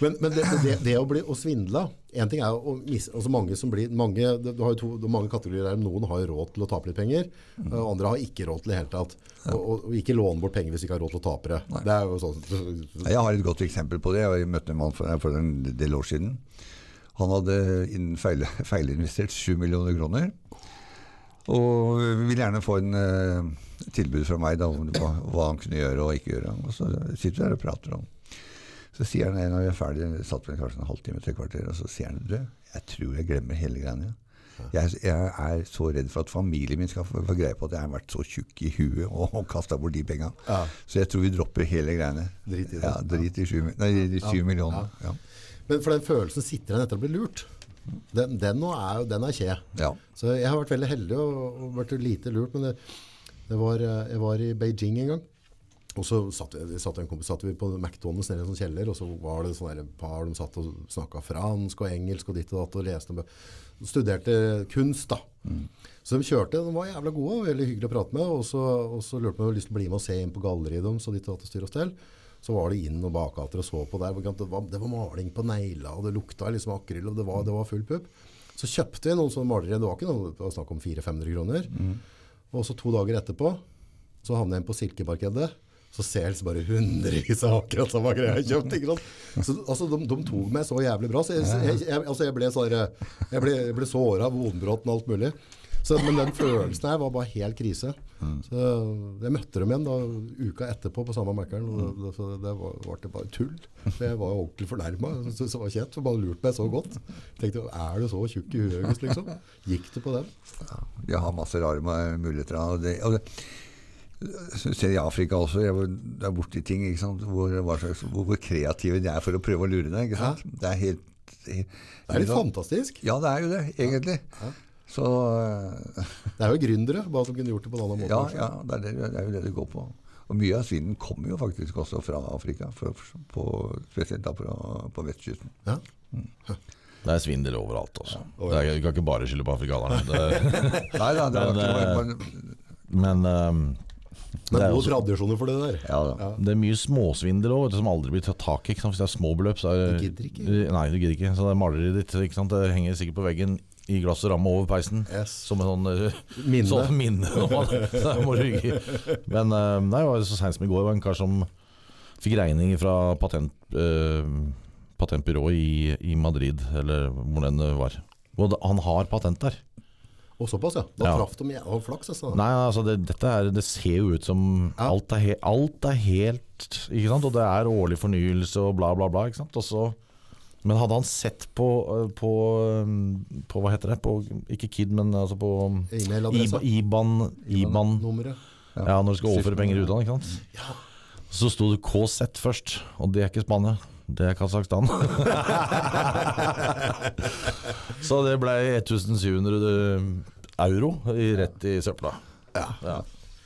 [SPEAKER 1] Men, men det, det, det å bli svindla En ting er å mis, altså mange som blir mange, du har jo to, mange kategorier der. Noen har råd til å tape litt penger, og andre har ikke råd til det i hele tatt. Og, og ikke låne bort penger hvis de ikke har råd til å tape det. Det er jo sånn
[SPEAKER 2] Jeg har et godt eksempel på det. Jeg møtte en mann for, for en del år siden. Han hadde feil, feilinvestert 7 millioner kroner. Og ville gjerne få en uh, tilbud fra meg da, om hva, hva han kunne gjøre og ikke gjøre. Og så sitter vi her og prater om Så sier han når vi er ferdig, satt vi kanskje en halvtime, tre kvarter, og så sier han du, jeg tror jeg glemmer hele greiene. Jeg, jeg er så redd for at familien min skal få, få greie på at jeg har vært så tjukk i huet og, og kasta bort de penga.
[SPEAKER 1] Ja.
[SPEAKER 2] Så jeg tror vi dropper hele greiene.
[SPEAKER 1] Drit i det.
[SPEAKER 2] Ja, drit i syv, nei, de syv millioner. Ja.
[SPEAKER 1] Men for den følelsen sitter igjen etter å bli lurt. Den, den, nå er, jo- den er kje.
[SPEAKER 2] Ja.
[SPEAKER 1] Så jeg har vært veldig heldig og, og vært lite lurt. Men det, det var, eh, jeg var i Beijing en gang. Og så satt vi, satt en kompis, satt vi på McDonald's nede i en sånn kjeller, og så var det sånne par de satt og snakka fransk og engelsk og ditt og datt og leste og Studerte kunst, da. Så de kjørte, de var jævla gode og veldig hyggelig å prate med. Og så, og så lurte de om jeg hadde lyst til å bli med og se inn på galleriet deres og ditt og datt og styre og stell. Så var det inn og bakater og så på der. Det var, det var maling på negla, og det lukta liksom akryl, og det var, det var full pupp. Så kjøpte vi noen sånne malerier. Det var ikke noe, det var snakk om 400-500 kroner. Og så to dager etterpå så havnet jeg inn på silkeparkedet. Så ser jeg bare hundrevis av akkurat samme greia jeg kjøpte. ikke sant? Så, altså, de, de tok meg så jævlig bra. Så jeg, jeg, jeg, altså, jeg ble, sånn, jeg ble, ble såra, vonbroten og alt mulig. Så, men den følelsen her var bare helt krise. Så Jeg møtte dem igjen da, uka etterpå på samme Mækkern. Det, det, så det var, var det bare tull. For jeg var jo ordentlig fornærma. Det var kjent, for man lurte meg så godt. Tenkte, Er du så tjukk i huet, liksom? Gikk det på den?
[SPEAKER 2] Ja, jeg har masse rare muligheter. Og det, og det, så ser i Afrika også, jeg var der borti ting ikke sant? Hvor, hva slags, hvor, hvor kreative de er for å prøve å lure deg. Ikke sant? Det er helt
[SPEAKER 1] Det er litt fantastisk.
[SPEAKER 2] Ja, det er jo det, egentlig. Så eh,
[SPEAKER 1] Det er jo gründere bare som kunne gjort det på en annen måte.
[SPEAKER 2] ja, ja det, er det, det er jo det det går på. Og mye av svinen kommer jo faktisk også fra Afrika, for, på, spesielt da på, på vestkysten.
[SPEAKER 1] Ja.
[SPEAKER 3] Det er svindel overalt. Også. Det er, du kan ikke bare skylde på afrikanerne. Det,
[SPEAKER 2] Nei da, det var
[SPEAKER 3] Men,
[SPEAKER 2] ikke
[SPEAKER 3] men
[SPEAKER 2] bare
[SPEAKER 3] men
[SPEAKER 1] Det er gode
[SPEAKER 3] også-
[SPEAKER 1] tradisjoner for det der.
[SPEAKER 2] Ja ja.
[SPEAKER 3] det er mye småsvindel òg, som aldri blir tatt tak i. Hvis det er små beløp, så er
[SPEAKER 1] Du gidder ikke.
[SPEAKER 3] Nei, du gidder ikke. Så det er maleriet ditt ikke sant? Det henger sikkert på veggen i glass og ramme over peisen.
[SPEAKER 1] Yes.
[SPEAKER 3] Som en sånn eh,
[SPEAKER 1] Minne.
[SPEAKER 3] Sånn minne. Men eh, nei, det var så seint som i går. Det var en kar som fikk regning fra patent, eh, patentbyrået i, i Madrid, eller hvor den var. Og han har patent der.
[SPEAKER 1] Og såpass, ja. Da
[SPEAKER 3] Ja.
[SPEAKER 1] traff de jævla flaks. Altså.
[SPEAKER 3] Nei, altså det, dette er, det ser jo ut som
[SPEAKER 1] Ja.
[SPEAKER 3] alt, er he, alt er helt Ikke sant? Og det er årlig fornyelse og bla, bla, bla. Ikke sant? Og så, men hadde han sett på, øh, på, øh, på Hva heter det? På, ikke Kid, men altså på
[SPEAKER 1] IBAN-nummeret.
[SPEAKER 3] Iban, Iban
[SPEAKER 1] Nummeret.
[SPEAKER 3] Ja, når du skal overføre penger i utlandet. Ikke sant? Så sto det KZ først, og det er ikke Spania. Det er Kasakhstan. så det ble 1700 euro i, rett i søpla. Ja.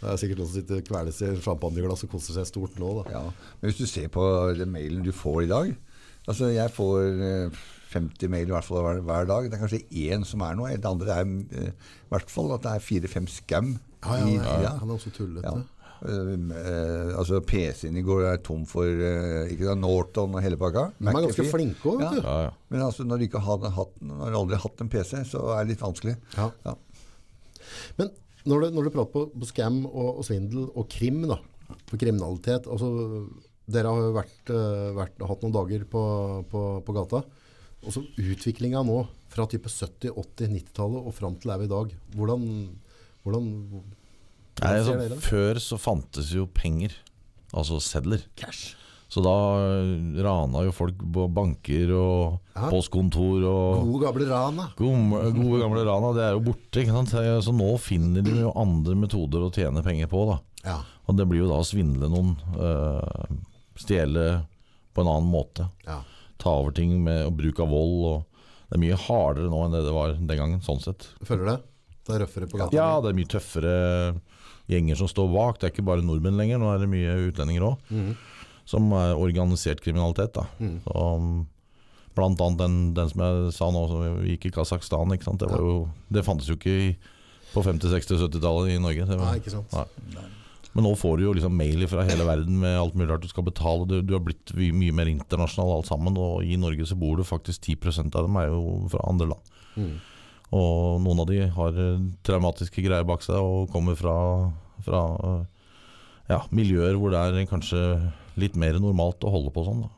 [SPEAKER 1] Det er sikkert noen som sitter kveles i champagneglass og koser seg stort nå. Da.
[SPEAKER 2] Ja, men hvis du ser på den mailen du får i dag Altså jeg får eh, 50 mail i hvert fall hver, hver dag. Det er kanskje én som er noe. Det andre er eh, i hvert fall at det er fire-fem scam.
[SPEAKER 1] Ja, ja, ja,
[SPEAKER 2] ja.
[SPEAKER 1] Han er også tullete.
[SPEAKER 2] Ja. Eh, eh, altså PC-en i går er tom for uh, ikke da, Norton og hele pakka.
[SPEAKER 1] De er ganske flinke òg, vet
[SPEAKER 2] Ja.
[SPEAKER 1] du.
[SPEAKER 3] Ja, ja.
[SPEAKER 2] Men altså, når du ikke har hatt, når du aldri har hatt en PC, så er det litt vanskelig.
[SPEAKER 1] Ja.
[SPEAKER 2] Ja.
[SPEAKER 1] Men når du, når du prater på, på scam og, og svindel og krim, da, på kriminalitet altså, Dere har jo vært, vært, hatt noen dager på, på, på gata. Og så utviklinga nå fra type 70-, 80-, 90-tallet og fram til er vi i dag. Hvordan, hvordan,
[SPEAKER 3] Nei, altså, før så fantes jo penger, altså sedler.
[SPEAKER 1] Cash.
[SPEAKER 3] Så da eh, rana jo folk på banker og
[SPEAKER 1] Ja.
[SPEAKER 3] postkontor og
[SPEAKER 1] Gode gamle rana.
[SPEAKER 3] gode, gode gamle rana. Det er jo borte. ikke sant? Så nå finner de jo andre metoder å tjene penger på. da.
[SPEAKER 1] Ja.
[SPEAKER 3] Og det blir jo da å svindle noen. øh, stjele på en annen måte.
[SPEAKER 1] ja.
[SPEAKER 3] Ta over ting med bruk av vold. og Det er mye hardere nå enn det det var den gangen. sånn sett.
[SPEAKER 1] Føler du det? Det er røffere på gata?
[SPEAKER 3] Ja, det er mye tøffere gjenger som står bak. Det er ikke bare nordmenn lenger, nå er det mye utlendinger òg.
[SPEAKER 1] Mm.
[SPEAKER 3] Som er organisert kriminalitet. da.
[SPEAKER 1] Mm.
[SPEAKER 3] Så, um, blant annet den, den som jeg sa nå, som gikk i Kasakhstan. Det, var jo, det fantes jo ikke på 50-, 60- og 70-tallet i Norge. Det var,
[SPEAKER 1] Nei, ikke sant.
[SPEAKER 3] Nei. Men nå får du jo liksom mail fra hele verden med alt mulig rart du skal betale. Du, du har blitt mye, mer internasjonal alt sammen, og i Norge så bor du faktisk 10% av dem er jo fra andre land.
[SPEAKER 1] Mhm.
[SPEAKER 3] Og noen av de har eh, traumatiske greier bak seg og kommer fra, fra eh, ja, miljøer hvor det er kanskje litt mer normalt å holde på sånn. Da.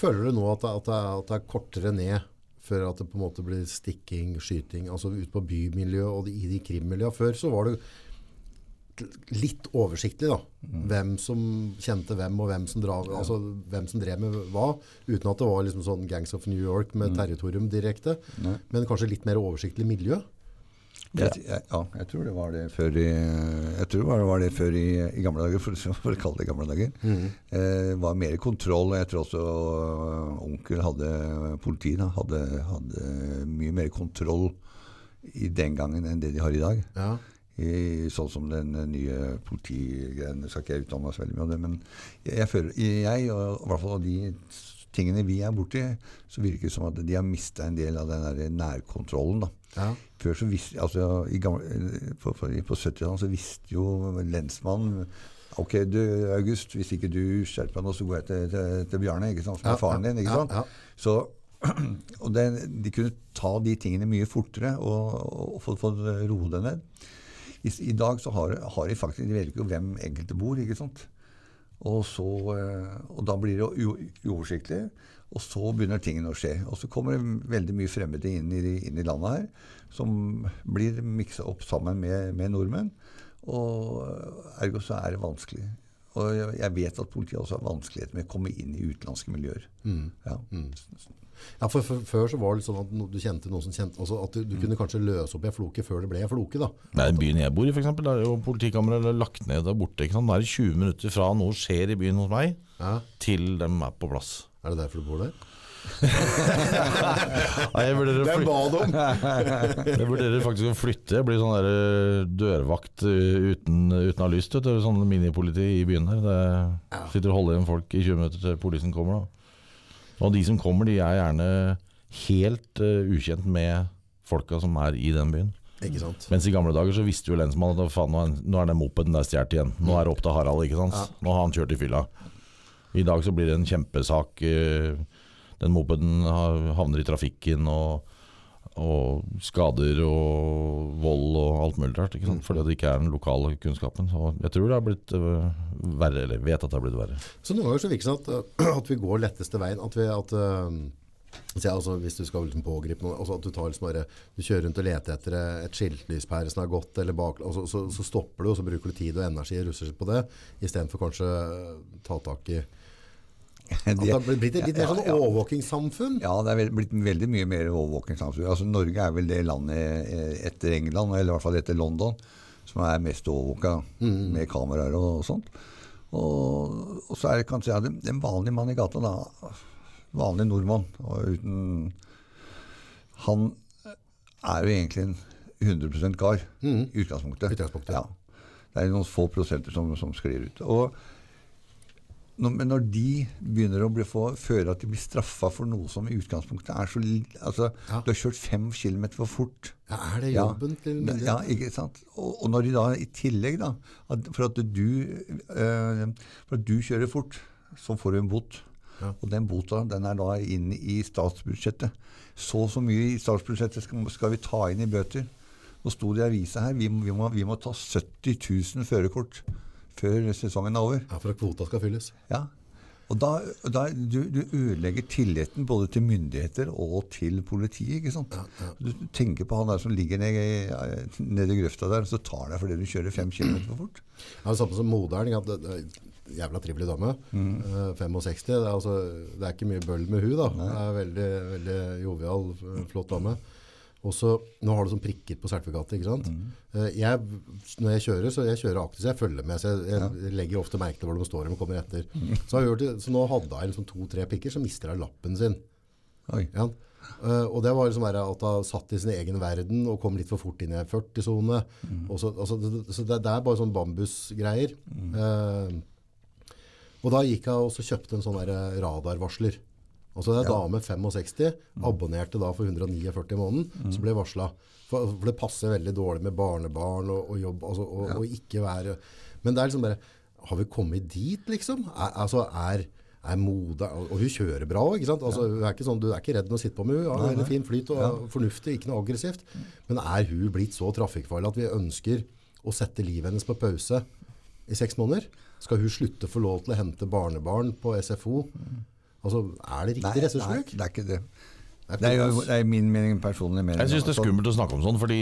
[SPEAKER 1] Føler du nå at det, at, det, at det er kortere ned før at det på en måte blir stikking, skyting, altså ut på bymiljø og i de krimmiljøene? Før så var det litt oversiktlig da, hvem som kjente hvem og hvem som, dra, altså, hvem som drev med hva, uten at det var liksom sånn Gangs of New York med territorium direkte,
[SPEAKER 2] Nei.
[SPEAKER 1] men kanskje litt mer oversiktlig miljø.
[SPEAKER 2] Ja. jeg, ja, jeg tror det var det før i, jeg tror det var det før i, i gamle dager, for, for å kalle det gamle dager. Eh, var mer kontroll. Jeg tror også øh, onkel hadde politiet da, hadde, hadde mye mer kontroll i den gangen enn det de har i dag.
[SPEAKER 1] Ja.
[SPEAKER 2] I, sånn som den eh, nye politigreiene skal ikke jeg uttale meg så veldig mye om det, men jeg, føler, jeg, og i hvert fall de tingene vi er borti, så virker det som at de har mista en del av den der nærkontrollen. da.
[SPEAKER 1] Ja.
[SPEAKER 2] Før så visste, altså i gamle, På, på, på 70-tallet så visste jo lensmannen Ok, du August, hvis ikke du skjerper deg nå, så går jeg til, til, til Bjarne, ikke sant, som er faren din. ikke
[SPEAKER 1] ja,
[SPEAKER 2] sant? Så, og det, De kunne ta de tingene mye fortere og, og få, få roe det ned. I, I dag så har, har de faktisk De vet ikke hvem enkelte bor. ikke sant? Og, så, eh, og da blir det uoversiktlig. Og så begynner tingene å skje. Og så kommer det veldig mye fremmede inn i, inn i landet her, som blir miksa opp sammen med, med nordmenn. Og ergo så er det vanskelig. Og jeg, vet at politiet også har vanskeligheter med å komme inn i utenlandske miljøer. Ja.
[SPEAKER 1] Ja, for, for Før så var det sånn at no- du kjente noen som kjente altså At du, du kunne kanskje løse opp i en floke før det ble en floke. da.
[SPEAKER 3] Nei, byen jeg bor i, for eksempel, der er jo politikammeret lagt ned der borte. Ikke sant? Da er det 20 minutter fra noe skjer i byen hos meg,
[SPEAKER 1] Ja.
[SPEAKER 3] til dem er på plass.
[SPEAKER 1] Er det derfor du bor der?
[SPEAKER 3] Nei, vurderer, å jeg vurderer faktisk å flytte. Jeg blir sånn der eh, dørvakt eh, uten, uten å ha lyst. Vet du. Sånn minipoliti i byen her. Det sitter og holder igjen folk i 20 minutter til politien kommer. da. Og de som kommer, de er gjerne helt uh, ukjent med folka som er i den byen.
[SPEAKER 1] Ikke sant?
[SPEAKER 3] Mens i gamle dager så visste jo lensmannen at faen, nå er, den mopeden der stjålet igjen. Nå er det opp til Harald, ikke sant. Nå har han kjørt i fylla. I dag så blir det en kjempesak. eh, Den mopeden havner i trafikken og, og skader og vold og alt mulig rart. Ikke sant? Fordi det ikke er den lokale kunnskapen. Så jeg tror det har blitt øh, verre, eller vet at det har blitt verre.
[SPEAKER 1] Så noen ganger så virker det sånn at, vi går letteste veien. At, vi, at uh, så altså, Hvis du skal liksom pågripe noe, altså at du, tar liksom bare, du kjører rundt og leter etter et skiltlyspære som er gått, eller bak, altså, så, så stopper du, og så bruker du tid og energi og russer på det, istedenfor kanskje ta tak i At det har blitt et litt mer
[SPEAKER 2] Ja,
[SPEAKER 1] sånn overvåkingssamfunn.
[SPEAKER 2] Ja, det er blitt veldig mye mer overvåkingssamfunn. Altså, Norge er vel det landet eh, etter England, eller i hvert fall etter London, som er mest overvåka med kameraer og, sånt. Og, og så er det kanskje ja, den vanlige mann i gata, da. Vanlig nordmann. Og uten Han er jo egentlig en 100 kar i utgangspunktet.
[SPEAKER 1] Utgangspunktet.
[SPEAKER 2] Ja. Det er noen få prosenter som, som sklir ut. Og men når de begynner å bli få, føle at de blir straffa for noe som i utgangspunktet er så altså,
[SPEAKER 1] Ja.
[SPEAKER 2] Du har kjørt fem kilometer for fort.
[SPEAKER 1] Ja, er det
[SPEAKER 2] Ja.
[SPEAKER 1] jobben til
[SPEAKER 2] myndighetene? Ja, ikke sant? Og, og når de da i tillegg, da at For at du, øh, for at du kjører fort, så får du en bot.
[SPEAKER 1] Ja.
[SPEAKER 2] Og den bota den er da inne i statsbudsjettet. Så og så mye i statsbudsjettet skal, skal vi ta inn i bøter. Nå sto det i avisa her vi, vi, må, vi må ta 70 000 førerkort før sesongen er over.
[SPEAKER 1] Ja, for at kvota skal fylles.
[SPEAKER 2] Ja. Og da, da du, du ødelegger tilliten både til myndigheter og til politiet. ikke sant? Ja, ja. Du tenker på han der som ligger nede i, nede i grøfta der, og så tar deg fordi du kjører fem kilometer for fort.
[SPEAKER 1] Ja, det samme som moderen. ikke sant? Det, det, jævla trivelig dame. Eh, 65. Det er, altså, det er ikke mye bøll med hun da. Det er veldig, veldig jovial, flott dame. Så, nå har du sånn prikker på sertifikatet, ikke sant? Mm. jeg, når jeg kjører, så jeg kjører aktivt, så jeg følger med, så jeg, jeg legger ofte merke til hvor de står og kommer etter. Så, har gjort det, så nå hadde jeg liksom to-tre prikker, så mister jeg lappen sin. Ja. Uh, og det var liksom at hun satt i sin egen verden og kom litt for fort inn i en 40-zone. Mm. Så, altså, så det, det er bare sånn bambusgreier. Eh, og da gikk jeg og kjøpte en sånn eh, radarvarsler. Altså En
[SPEAKER 2] Ja.
[SPEAKER 1] dame 65, abonnerte da for 149 i måneden, som ble varsla. For, for det passer veldig dårlig med barnebarn og, og jobb, altså, og, og ikke være Men det er liksom bare Har vi kommet dit, liksom? Er, altså, er, er Mode Og hun kjører bra òg? Altså, ikke sånn, du er ikke redd med å sitte på med henne. Har veldig fin flyt og fornuftig, ikke noe aggressivt. Men er hun blitt så trafikkfarlig at vi ønsker å sette livet hennes på pause i seks måneder? Skal hun slutte å få lov til å hente barnebarn på SFO? Altså, er det riktig ressursbruk?
[SPEAKER 2] det er ikke det.
[SPEAKER 1] Det er
[SPEAKER 2] Det er, jo, det er min mening, personlig mening.
[SPEAKER 3] Jeg syns det er
[SPEAKER 2] Altså,
[SPEAKER 3] skummelt å snakke om sånn, fordi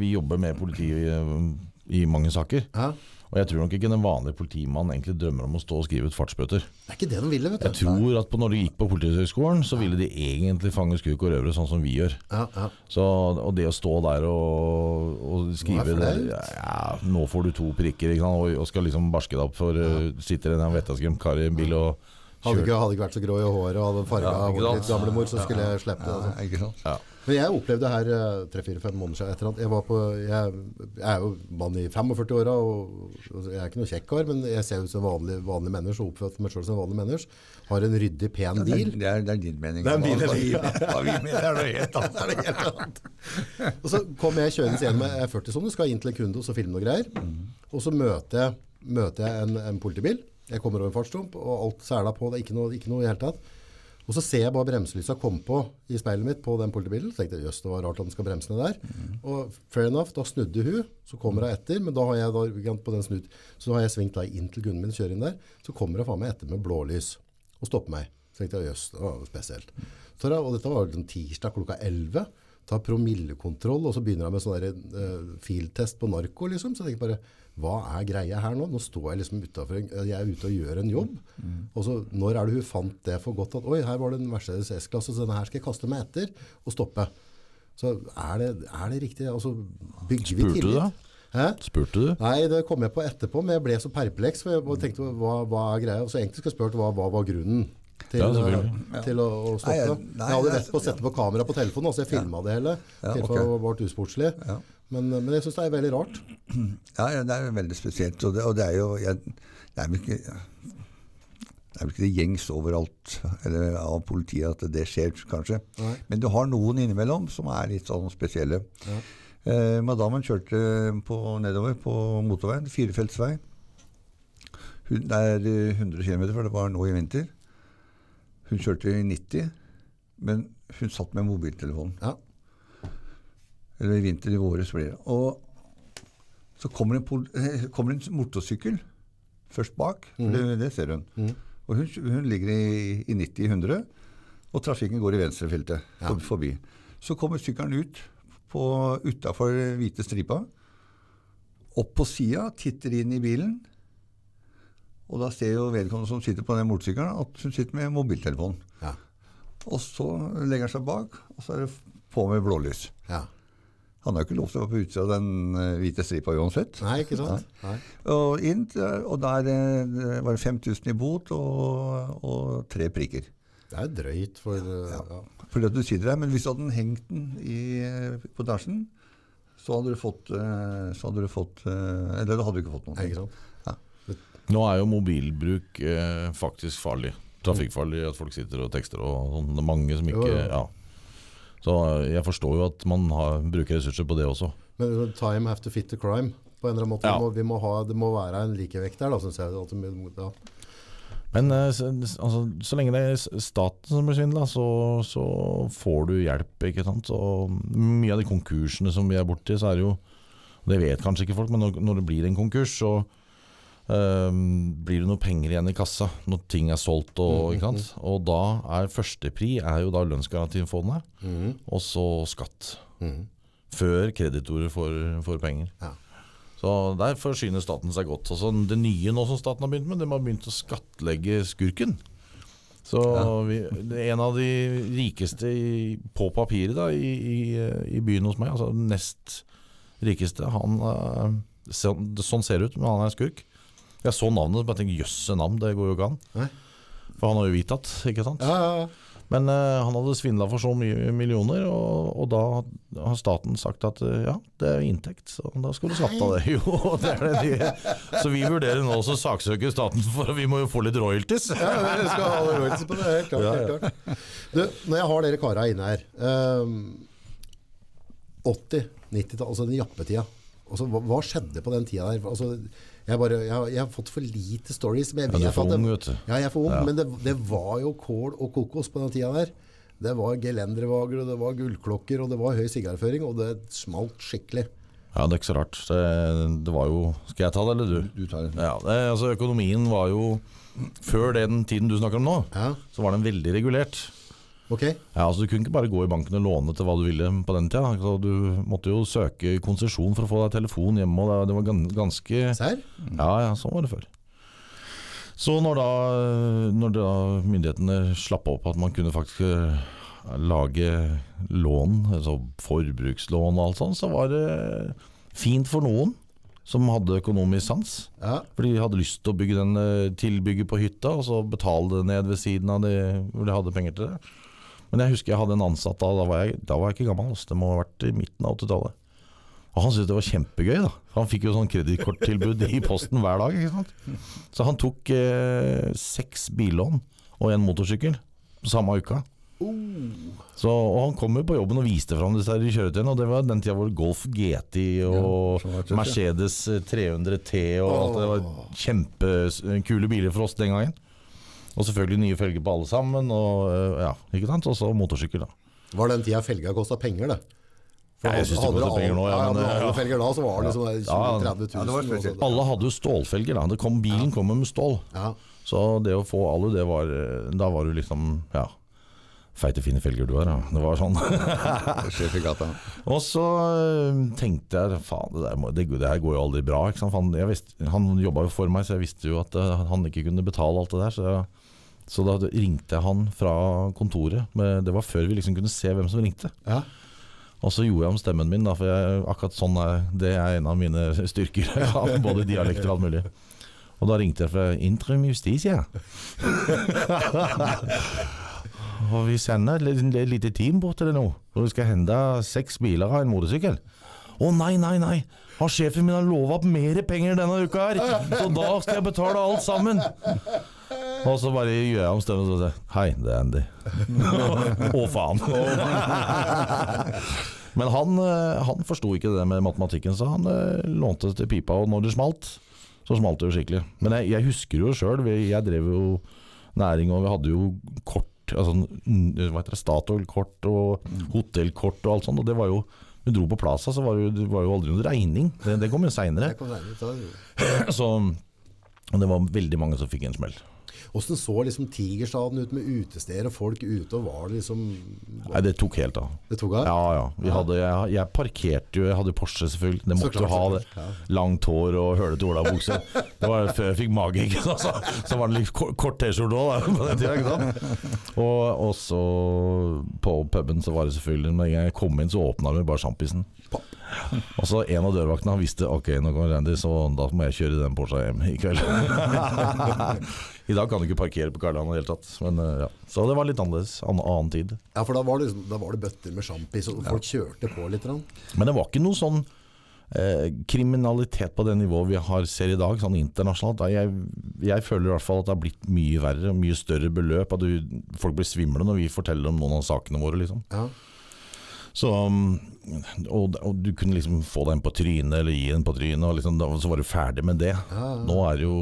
[SPEAKER 3] vi jobber med politi i, i mange saker.
[SPEAKER 1] Hæ?
[SPEAKER 3] Og jeg tror nok ikke den vanlige politimannen egentlig drømmer om å stå og skrive ut fartsbøter.
[SPEAKER 1] Det er ikke det de ville, vet du.
[SPEAKER 3] Jeg tror at på når de gikk på Politihøgskolen, så ville de egentlig fange skurk og røvere sånn som vi gjør.
[SPEAKER 1] Ja, ja.
[SPEAKER 3] Så, og det å stå der og, og skrive
[SPEAKER 1] det
[SPEAKER 3] det, ja, Nå får du to prikker, ikke sant? Og, og skal liksom barske deg opp for uh, Sitter en vettaskremt kar i en bil og
[SPEAKER 1] Hadde ikke, hadde ikke vært så grå i håret og hadde farga
[SPEAKER 3] Ja,
[SPEAKER 1] håret litt gamlemor, så skulle jeg slippe det.
[SPEAKER 2] ja,
[SPEAKER 1] Altså.
[SPEAKER 3] ja.
[SPEAKER 1] Men jeg opplevde her eh, tre-fire-fem måneder siden etter at jeg var på Jeg, jeg er jo mann i 45-åra, og og jeg er ikke noe kjekk kar, men jeg ser ut som vanlig, vanlig menneske og oppfører meg sjøl som vanlig menneske. Har en ryddig, pen bil.
[SPEAKER 2] Ja, det, er, det er din mening.
[SPEAKER 1] Det er min mening,
[SPEAKER 2] Ja, vi mener, er noe helt annet.
[SPEAKER 1] Det er det helt annet. Og så kom jeg kjørende igjen med 40 sånn, skal inn til en kunde og så filme noe greier. Og så møter jeg, møter jeg en, en politibil. Jeg kommer over en fartsdump, og alt sela på. Det er ikke noe, ikke noe i hele tatt. Og så ser jeg bare bremselysa komme på i speilet mitt på den politibilen. Så tenkte jeg, jøss, det var rart at den skal bremse ned der. Og fair enough, da snudde hun, så kommer hun etter, men da har jeg da, på den snudd, så da har jeg svingt da inn til Gunnhild min, kjører inn der, så kommer hun faen meg etter med blålys og stopper meg. Så tenkte jeg, jøss, det var spesielt. Så og dette var liksom tirsdag klokka 11, tar promillekontroll, og så begynner jeg med sånn eh, filtest på narko, liksom. Så jeg tenker bare, hva er greia her nå? Nå står jeg liksom utenfor, jeg er ute og gjør en jobb. Og så, når er det hun fant det for godt at, oi, her var det en Mercedes S-klasse, så denne her skal jeg kaste meg etter og stoppe. Så er det, er det riktig? Altså, bygger vi
[SPEAKER 3] Spurte du da?
[SPEAKER 1] Hæ?
[SPEAKER 3] Spurte du?
[SPEAKER 1] Nei, det kom jeg på etterpå, men jeg ble så perpleks, for jeg tenkte, hva, hva er greia? Og så egentlig skulle jeg spurt, hva, hva var grunnen til,
[SPEAKER 3] Ja,
[SPEAKER 1] eh, til å, å stoppe?
[SPEAKER 2] Nei,
[SPEAKER 1] jeg,
[SPEAKER 2] jeg-
[SPEAKER 1] hadde rett på å sette på kamera på telefonen, så jeg filmet det hele,
[SPEAKER 2] Ja,
[SPEAKER 1] til
[SPEAKER 2] ok.
[SPEAKER 1] det var usportslig.
[SPEAKER 2] Ja.
[SPEAKER 1] Men, men jeg synes det er veldig rart.
[SPEAKER 2] Ja, ja, det er veldig spesielt. Og det, og det er jo jeg, Det er vel ikke det er vel ikke det gjengs overalt eller av politiet at det skjer, kanskje.
[SPEAKER 1] Nei.
[SPEAKER 2] Men du har noen innimellom som er litt sånn spesielle.
[SPEAKER 1] Ja.
[SPEAKER 2] Eh, madammen kjørte på, nedover på motorveien, firefeltsvei. Hun, det er eh, 100 km, for det var nå i vinter. Hun kjørte i 90, men hun satt med mobiltelefonen.
[SPEAKER 1] Ja.
[SPEAKER 2] Eller i vinter i våres blir det. Og så kommer en, eh, kommer en motorsykkel først bak, for det, det ser hun. Og hun, hun ligger i, i 90-100, og trafikken går i venstrefeltet
[SPEAKER 1] Ja.
[SPEAKER 2] for- forbi. Så kommer sykkelen ut utafor hvite stripa, opp på sida, titter inn i bilen. Og da ser jo vedkommende som sitter på den motorsykkelen, at hun sitter med mobiltelefonen.
[SPEAKER 1] Ja.
[SPEAKER 2] Og så legger han seg bak, og så er det på med blålys.
[SPEAKER 1] ja.
[SPEAKER 2] Han har jo ikke lov til å være på utsida av den eh, hvite stripa uansett.
[SPEAKER 1] Nei, ikke sant? Nei.
[SPEAKER 2] Og inn, og der eh, var det 5000 i bot og, og tre prikker.
[SPEAKER 1] Det er drøyt for... ja, ja.
[SPEAKER 2] Fordi at du sitter der, Men hvis du hadde hengt den i, eh, på dasjen, så hadde du fått, eh, så hadde du fått eh, Eller da hadde du ikke fått noe.
[SPEAKER 1] Ikke sant?
[SPEAKER 3] Nå er jo mobilbruk eh, faktisk farlig. Trafikkfarlig at folk sitter og tekster og sånn. Det er mange som ikke
[SPEAKER 1] Jo, jo.
[SPEAKER 3] Ja. Så jeg forstår jo at man har, bruker ressurser på det også.
[SPEAKER 1] Men time have to fit the crime. På en eller annen måte.
[SPEAKER 3] Ja.
[SPEAKER 1] Vi må, vi må ha, det må være en likevekt der, da, synes jeg. Ja.
[SPEAKER 3] Men eh, så, altså, så lenge det er staten som blir svindla, så, så får du hjelp. ikke sant? Og mye av de konkursene som vi er borti, så er det jo Det vet kanskje ikke folk, men når, når det blir en konkurs, så eh, blir det noe penger igjen i kassa når ting er solgt. Og, ikke sant? og da er førstepri er jo da lønnsgarantifondet,
[SPEAKER 1] Mhm.
[SPEAKER 3] og så skatt.
[SPEAKER 1] Mhm.
[SPEAKER 3] Før kreditorer får, får penger.
[SPEAKER 1] Ja.
[SPEAKER 3] Så der forsyner staten seg godt. Altså, det nye nå som staten har begynt med, de har begynt å skattlegge skurken. Så vi, er en av de rikeste i, på papiret da, i, i, i byen hos meg, altså nest rikeste, han sånn, sånn ser det ut, men han er skurk. Jeg så navnet og tenkte jøsse navn, det går jo ikke an.
[SPEAKER 1] Nei.
[SPEAKER 3] For han har jo hvitatt, ikke sant.
[SPEAKER 1] Ja, ja, ja.
[SPEAKER 3] Men uh, han hadde svindla for så mye millioner, og, og da har staten sagt at uh, ja, det er inntekt, så da skal du skatte av det. Jo, det er det de Så vi vurderer nå å saksøke staten, for vi må jo få litt royalties.
[SPEAKER 1] Ja, vi skal ha royalties på det, helt klart. Helt klart. Du, når jeg har dere kara inne her um, 80, 90-tall, altså den jappetida. Altså, hva, hva skjedde på den tida der? Altså, jeg, bare, jeg, jeg har fått for lite stories. Men jeg
[SPEAKER 3] Ja, du er for ung, vet du.
[SPEAKER 1] Ja, jeg er for ung,
[SPEAKER 3] Ja.
[SPEAKER 1] men det, det var jo kål og kokos på den tida der. Det var gelendervager, og det var gullklokker, og det var høy sigarføring, og det smalt skikkelig.
[SPEAKER 3] Ja, det er ikke så rart. Det, det var jo Skal jeg ta det, eller du?
[SPEAKER 2] Du tar det.
[SPEAKER 3] Ja, det, altså Økonomien var jo Før den tiden du snakker om nå,
[SPEAKER 1] Ja,
[SPEAKER 3] så var den veldig regulert.
[SPEAKER 1] Ok.
[SPEAKER 3] Ja, altså Du kunne ikke bare gå i banken og låne til hva du ville på den tida. Altså, du måtte jo søke konsesjon for å få deg telefon hjemme, og det, det var ganske
[SPEAKER 1] Sær?
[SPEAKER 3] Ja, ja, sånn var det før. Så når da, når da myndighetene slapp opp at man kunne faktisk eh, lage lån, altså forbrukslån og alt sånt, så var det fint for noen som hadde økonomisk sans.
[SPEAKER 1] Ja.
[SPEAKER 3] For de hadde lyst til å bygge den eh, tilbygget på hytta, og så betale det ned ved siden av det, hvor de hadde penger til det. Men jeg husker jeg hadde en ansatt da, da var jeg, da var jeg ikke gammel, det må ha vært i midten av 80-tallet. Og han syntes det var kjempegøy, da. Han fikk jo sånn kredittkorttilbud i posten hver dag. ikke sant? Så han tok eh, seks billån og en motorsykkel samme uka. Så, og han kom jo på jobben og viste fram disse her kjøretøyene, og det var den tida hvor Golf GT og
[SPEAKER 2] Ja.
[SPEAKER 3] Mercedes 300 T og alt det var kjempekule biler for oss den gangen. Og selvfølgelig nye felger på alle sammen, og eh, ja, ikke sant? Og så motorsykkel, da.
[SPEAKER 1] Var den tida felga kosta penger, det? For
[SPEAKER 3] Ja, jeg syns det koster penger nå, ja,
[SPEAKER 1] ja,
[SPEAKER 3] men,
[SPEAKER 1] alle
[SPEAKER 3] ja.
[SPEAKER 1] felger da, så var det liksom 20
[SPEAKER 3] Ja,
[SPEAKER 1] 000-30 000.
[SPEAKER 2] ja,
[SPEAKER 3] Alle hadde jo stålfelger, da. Det kom, bilen kom med stål.
[SPEAKER 1] Ja.
[SPEAKER 3] Så det å få alu, det var eh, Da var du liksom Ja. Feite, fine felger du har, ja. Det var sånn.
[SPEAKER 2] Sjef i gata.
[SPEAKER 3] Og så øh, tenkte jeg faen, det, der det, det her går jo aldri bra. Ikke sant? Han, jeg visste, han jobba jo for meg, så jeg visste jo at han ikke kunne betale alt det der. Så, jeg, så da ringte jeg han fra kontoret. Med, det var før vi liksom kunne se hvem som ringte.
[SPEAKER 1] Ja.
[SPEAKER 3] Og så gjorde jeg om stemmen min, da, for jeg, akkurat sånn er, det er en av mine styrker. Jeg Både dialekter og alt mulig. Og da ringte jeg fra Intrum Justitia. og vi sender et lite- team bort til det nå. Og vi skal hente seks biler av en motorsykkel. Å nei, nei, nei. Har sjefen min har lova mer penger denne uka her, så da skal jeg betale alt sammen. Og så bare gjør jeg om stemmen og sier Hei, det er Andy. Å, faen. Men han, eh, han forsto ikke det med matematikken, så han eh, lånte til pipa, og når det smalt, så smalt det jo skikkelig. Men jeg, jeg husker jo sjøl, jeg drev jo næring, og vi hadde jo kort, altså mm, hva heter det, Statoil-kort og hotellkort og alt sånt, og det var jo vi dro på Plaza, så var det var jo aldri noen regning. Det, det kom jo seinere.
[SPEAKER 1] Så
[SPEAKER 3] det var veldig mange som fikk en smell.
[SPEAKER 1] Hvordan så liksom Tigerstaden ut med utesteder og folk ute, og var det liksom
[SPEAKER 3] Nei, det tok helt av.
[SPEAKER 1] Det tok av?
[SPEAKER 3] Ja, ja. Vi hadde, jeg, jeg parkerte jo, jeg hadde Porsche selvfølgelig. Det måtte jo ha det. Langt hår og hølete olabukse. Det var før jeg fikk mage, ikke sant. Så, så var det litt kort, T-skjorte òg på den tida, ikke sant. Og også på puben så var det selvfølgelig Men en gang jeg kom inn, så åpna vi bare sjampisen. Og så en av dørvaktene han visste ok, nå kommer Randy, så da må jeg kjøre den Porscha hjem i kveld. I dag kan du ikke parkere på Karl Johan i det hele tatt. Men, eh, ja. Så det var litt annerledes. An annen tid.
[SPEAKER 1] Ja, for da var det, liksom, da var det bøtter med sjampis, og folk kjørte på litt.
[SPEAKER 3] Men det var ikke noe sånn eh, kriminalitet på det nivået vi har ser i dag, sånn internasjonalt. Jeg, jeg føler i hvert fall at det har blitt mye verre, mye større beløp. At du, folk blir svimle når vi forteller om noen av sakene våre, liksom.
[SPEAKER 1] Ja.
[SPEAKER 3] Så, um, og, og du kunne liksom få deg en på trynet, eller gi en på trynet, og liksom, da, så var du ferdig med det. Nå er det jo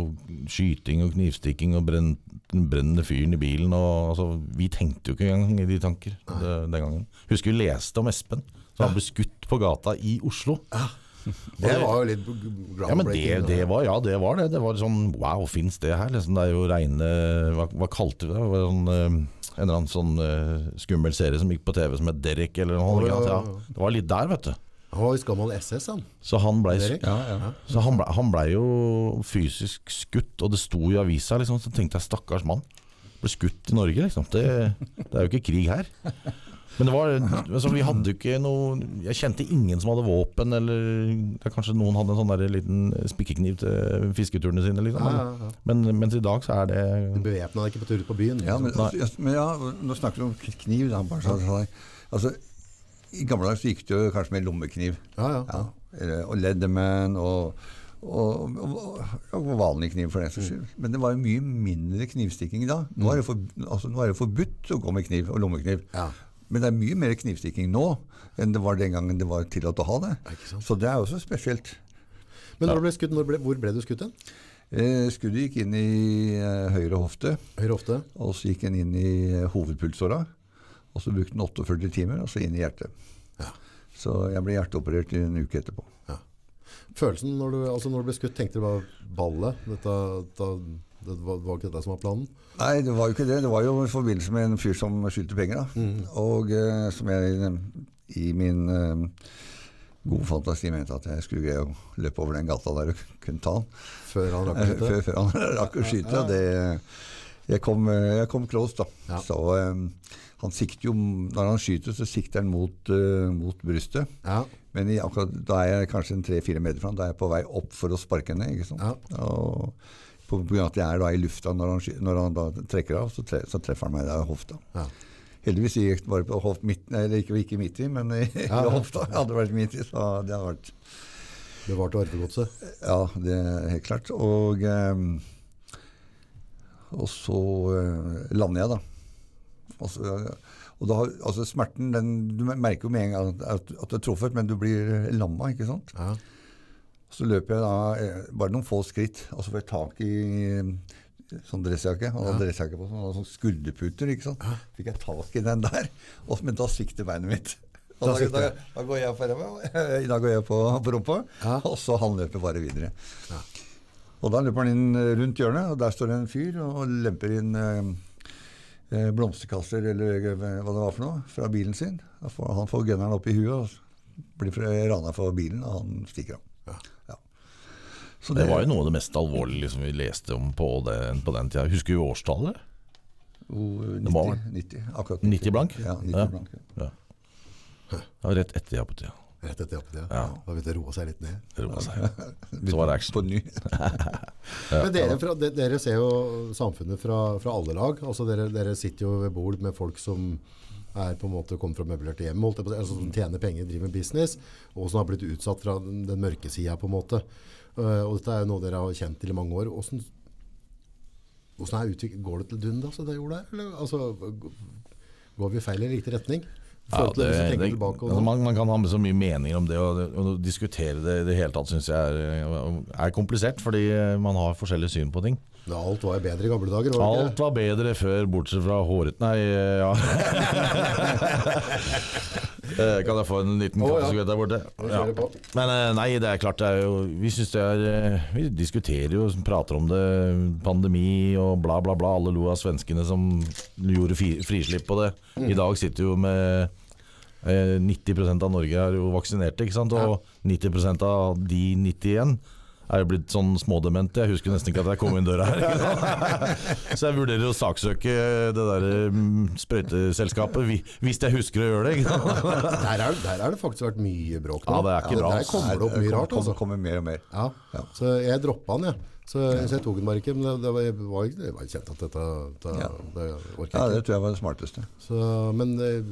[SPEAKER 3] skyting og knivstikking og brenn, brennende fyren i bilen. Og, altså, vi tenkte jo ikke engang i de tanker det, den gangen. Husker vi leste om Espen, som han ble skutt på gata i Oslo.
[SPEAKER 1] Det var jo litt
[SPEAKER 3] Ja, men det, det var ja, det var det. Det var sånn wow, fins det her? Liksom, det er jo reine Hva, hva kalte vi det? det var sånn, eh, en eller annen sånn uh, skummel serie som gikk på TV som het Derek eller noe.
[SPEAKER 1] Ja,
[SPEAKER 3] Ja,
[SPEAKER 1] ja, ja.
[SPEAKER 3] det var litt der, vet du.
[SPEAKER 1] Han var gammel SS, han.
[SPEAKER 3] Så han blei
[SPEAKER 2] Ja, ja.
[SPEAKER 3] han ble, han ble jo fysisk skutt, og det sto i avisa, liksom, så tenkte jeg stakkars mann. Ble skutt i Norge, liksom. Det, det er jo ikke krig her. Men det var, altså, vi hadde jo ikke noe Jeg kjente ingen som hadde våpen, eller det er kanskje noen hadde en sånn der liten spikkekniv til fisketurene sine, liksom.
[SPEAKER 1] Ja,
[SPEAKER 3] Men,
[SPEAKER 1] ja, ja.
[SPEAKER 3] men, mens i dag så er det
[SPEAKER 1] Du bevæpna deg ikke på tur ut på byen.
[SPEAKER 2] Ja, men,
[SPEAKER 1] liksom.
[SPEAKER 2] altså, men ja, nå snakker du om kniv. Da, bare så, så, altså, I gamle dager så gikk det jo kanskje med lommekniv.
[SPEAKER 1] ja, ja.
[SPEAKER 2] Ja, og Leatherman og, og, og, og vanlig kniv for den saks skyld. Men det var jo mye mindre knivstikking da. Nå er det, for, altså, nå er det forbudt å gå med kniv og lommekniv.
[SPEAKER 1] Ja.
[SPEAKER 2] Men det er mye mer knivstikking nå enn det var den gangen det var tillatt å ha det.
[SPEAKER 1] det?
[SPEAKER 2] Så det er også spesielt.
[SPEAKER 1] Men når ble skutt, når ble, hvor ble du skutt hen?
[SPEAKER 2] Eh, skuddet gikk inn i eh, høyre hofte,
[SPEAKER 1] Høyre hofte?
[SPEAKER 2] og så gikk den inn i eh, hovedpulsåra. Og så brukte den 48 timer, og så inn i hjertet.
[SPEAKER 1] Ja.
[SPEAKER 2] Så jeg ble hjerteoperert en uke etterpå.
[SPEAKER 1] ja. Følelsen når du, altså når du ble skutt, tenkte du bare ballet? Dette, dette, det var, var ikke dette som var planen?
[SPEAKER 2] Nei, det var jo ikke det. Det var jo i forbindelse med en fyr som skyldte penger. da. Og eh, som jeg i min eh, gode fantasi mente at jeg skulle greie å løpe over den gata der og kunne ta han.
[SPEAKER 1] Før han rakk å
[SPEAKER 2] Eh,
[SPEAKER 1] skyte?
[SPEAKER 2] Før, før han rakk å skyte. ja. Det, jeg, kom, eh, jeg kom close, da.
[SPEAKER 1] Ja.
[SPEAKER 2] Så eh, han sikter jo Når han skyter, så sikter han mot, uh, mot brystet.
[SPEAKER 1] Ja.
[SPEAKER 2] Men i, akkurat, da er jeg kanskje tre-fire meter fra han. Da er jeg på vei opp for å sparke ned. ikke sant?
[SPEAKER 1] Ja.
[SPEAKER 2] Og av at jeg er da i lufta når han, når han da trekker av, så, tre, så treffer han meg der i hofta.
[SPEAKER 1] Ja.
[SPEAKER 2] Heldigvis gikk det bare på hoft midt, eller ikke, ikke midt i, men i,
[SPEAKER 1] Ja,
[SPEAKER 2] i hofta. Hadde det vært midt i, så det hadde vært
[SPEAKER 1] Bevarte arvegodset?
[SPEAKER 2] Ja, det er helt klart. Og, ehm, og så eh, lander jeg, da. Og, så, og da, altså smerten den, Du merker jo med en gang at, at du er truffet, men du blir lamma, ikke sant?
[SPEAKER 1] Ja.
[SPEAKER 2] Så løper jeg da eh, bare noen få skritt, og så får jeg tak i sånn dressjakke. Han hadde dressjakke på sånn, sånn skulderputer. ikke sant? Fikk jeg tak i den der, og, men da svikter beinet mitt. Og
[SPEAKER 1] Da
[SPEAKER 2] da, da, da går jeg i dag går jeg på, på rumpa,
[SPEAKER 1] Ja.
[SPEAKER 2] og så han løper bare videre.
[SPEAKER 1] Ja.
[SPEAKER 2] Og da løper han inn eh, rundt hjørnet, og der står det en fyr og lemper inn eh, eh, blomsterkasser eller hva det var for noe, fra bilen sin. Får, han får gunneren opp i huet og blir rana for bilen, og han stikker av.
[SPEAKER 1] Ja.
[SPEAKER 2] Så
[SPEAKER 3] Det var jo noe av det mest alvorlige liksom, vi leste om på den, på den tida. Husker du årstallet?
[SPEAKER 2] Oh, 90,
[SPEAKER 3] Det må ha
[SPEAKER 2] 90, akkurat
[SPEAKER 3] 90 blank?
[SPEAKER 2] Ja, 90
[SPEAKER 3] Ja.
[SPEAKER 2] blank. Ja.
[SPEAKER 3] Ja. Rett etter jappetida.
[SPEAKER 1] Rett etter jappetida.
[SPEAKER 3] Ja.
[SPEAKER 1] Da begynte det å roe seg litt ned.
[SPEAKER 3] Det roa seg. Så var det action.
[SPEAKER 2] På ny.
[SPEAKER 1] Men dere, fra, dere ser jo samfunnet fra, fra alle lag. Altså dere, dere sitter jo ved bord med folk som er på en måte kommet fra møblerte hjem, holdt jeg på altså som tjener penger, driver med business, og som har blitt utsatt fra den, den mørke sida, på en måte. Eh, og dette er jo noe dere har kjent til i mange år. Hvordan, hvordan er Går det til dundas, det gjorde der? Eller, altså, går vi feil eller riktig retning?
[SPEAKER 3] Ja, det, det,
[SPEAKER 1] det,
[SPEAKER 3] altså man, man kan ha med så mye meninger om det, og, og diskutere det i det hele tatt syns jeg er, er komplisert, fordi man har forskjellige syn på ting.
[SPEAKER 1] Ja, alt var bedre i gamle dager. Var det
[SPEAKER 3] Alt var bedre før, bortsett fra håret Nei, ja. Eh, kan jeg få en liten
[SPEAKER 1] ja.
[SPEAKER 3] kaffeskvett der borte?
[SPEAKER 1] På.
[SPEAKER 3] Men eh, nei, det er klart det er jo Vi det er eh, Vi diskuterer jo, prater om det, pandemi og bla, bla, bla. Alle lo av svenskene som gjorde frislipp på det.
[SPEAKER 1] Mm.
[SPEAKER 3] I dag sitter jo med eh, 90% av Norge er jo vaksinerte, ikke sant? Og 90% av de 91 er jo blitt sånn smådement. Jeg husker nesten ikke at jeg kom inn døra her. ikke sant? Så jeg vurderer å saksøke det der mm, sprøyteselskapet, hvis jeg husker å gjøre det. ikke sant?
[SPEAKER 1] Der er, der er det faktisk vært mye bråk nå.
[SPEAKER 3] Ja, det er ikke bra,
[SPEAKER 1] Der kommer det opp mye rart.
[SPEAKER 2] kommer,
[SPEAKER 1] Altså.
[SPEAKER 2] kommer mer og mer.
[SPEAKER 1] Ja.
[SPEAKER 2] Ja.
[SPEAKER 1] Så jeg droppa den, jeg. Så, så jeg tok den bare ikke. Men det, det, var, det var, var kjent at dette, det,
[SPEAKER 2] Ja.
[SPEAKER 1] det orker
[SPEAKER 2] Ja, det tror jeg var det smarteste.
[SPEAKER 1] Så, men eh,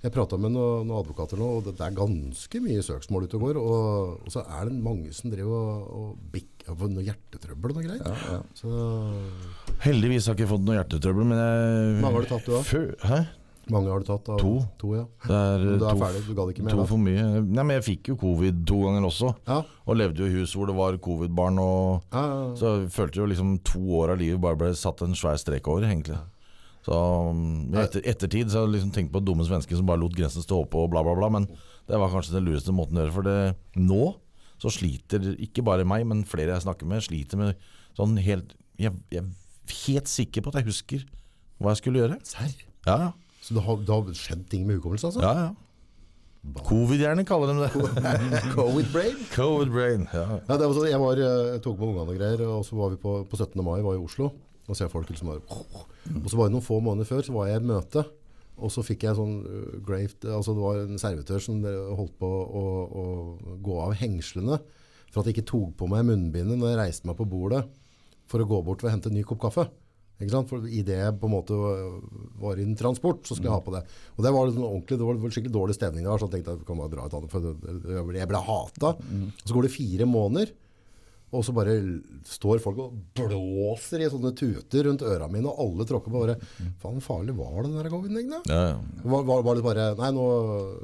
[SPEAKER 1] jeg prata med noen, noen advokater nå, og det, det er ganske mye søksmål ute og går. Og, og så er det mange som driver og, og bikker for noe hjertetrøbbel og noe greier.
[SPEAKER 2] Ja, ja.
[SPEAKER 1] Så
[SPEAKER 3] Heldigvis har jeg ikke fått noe hjertetrøbbel, men jeg
[SPEAKER 1] Mange har du tatt, du
[SPEAKER 3] Hæ?
[SPEAKER 1] mange har du tatt? Av,
[SPEAKER 3] To.
[SPEAKER 1] To, ja.
[SPEAKER 3] Det er,
[SPEAKER 1] du er
[SPEAKER 3] to,
[SPEAKER 1] ferdig, du gadd ikke mer
[SPEAKER 3] to for mye. Nei, men jeg fikk jo covid to ganger også.
[SPEAKER 1] Ja.
[SPEAKER 3] Og levde jo i hus hvor det var covid-barn.
[SPEAKER 1] Ja, ja, ja.
[SPEAKER 3] så jeg følte jo liksom to år av livet bare ble satt en svær strek over, egentlig. Så um, i etter, ettertid så har jeg liksom tenkt på dumme svensker som bare lot grensen stå oppe og bla, bla, bla. Men det var kanskje den lureste måten å gjøre For det, nå så sliter ikke bare meg, men flere jeg snakker med, sliter med sånn helt Jeg, jeg er helt sikker på at jeg husker hva jeg skulle gjøre.
[SPEAKER 1] Serr?
[SPEAKER 3] Ja, ja.
[SPEAKER 1] Så det har, det har skjedd ting med hukommelse, altså?
[SPEAKER 3] ja, ja. Covid gjerne kaller de det.
[SPEAKER 1] Covid brain.
[SPEAKER 3] Covid brain. Ja.
[SPEAKER 1] Ja, det var sånn, jeg, var, eh, jeg tok med ungene og greier, og så var vi på, på 17. mai var i Oslo. Og ser folk liksom bare Og så var det noen få måneder før, så var jeg i et møte. Og så fikk jeg sånn uh, graved, altså Det var en servitør som eh, holdt på å, å gå av hengslene for at jeg ikke tok på meg munnbindet når jeg reiste meg på bordet for å gå bort for å hente en ny kopp kaffe. Ikke sant? For I det jeg på en måte var i en transport, så skulle jeg ha på det. Og det var sånn ordentlig, det var skikkelig dårlig stemning der, så jeg tenkte jeg det kan være bra et annet, for jeg ble hata. Så går det fire måneder, og så bare står folk og blåser i sånne tuter rundt øra mine, og alle tråkker på bare Faen, farlig var det den der covid egentlig?
[SPEAKER 3] Ja, ja.
[SPEAKER 1] Var, var, var det bare Nei, nå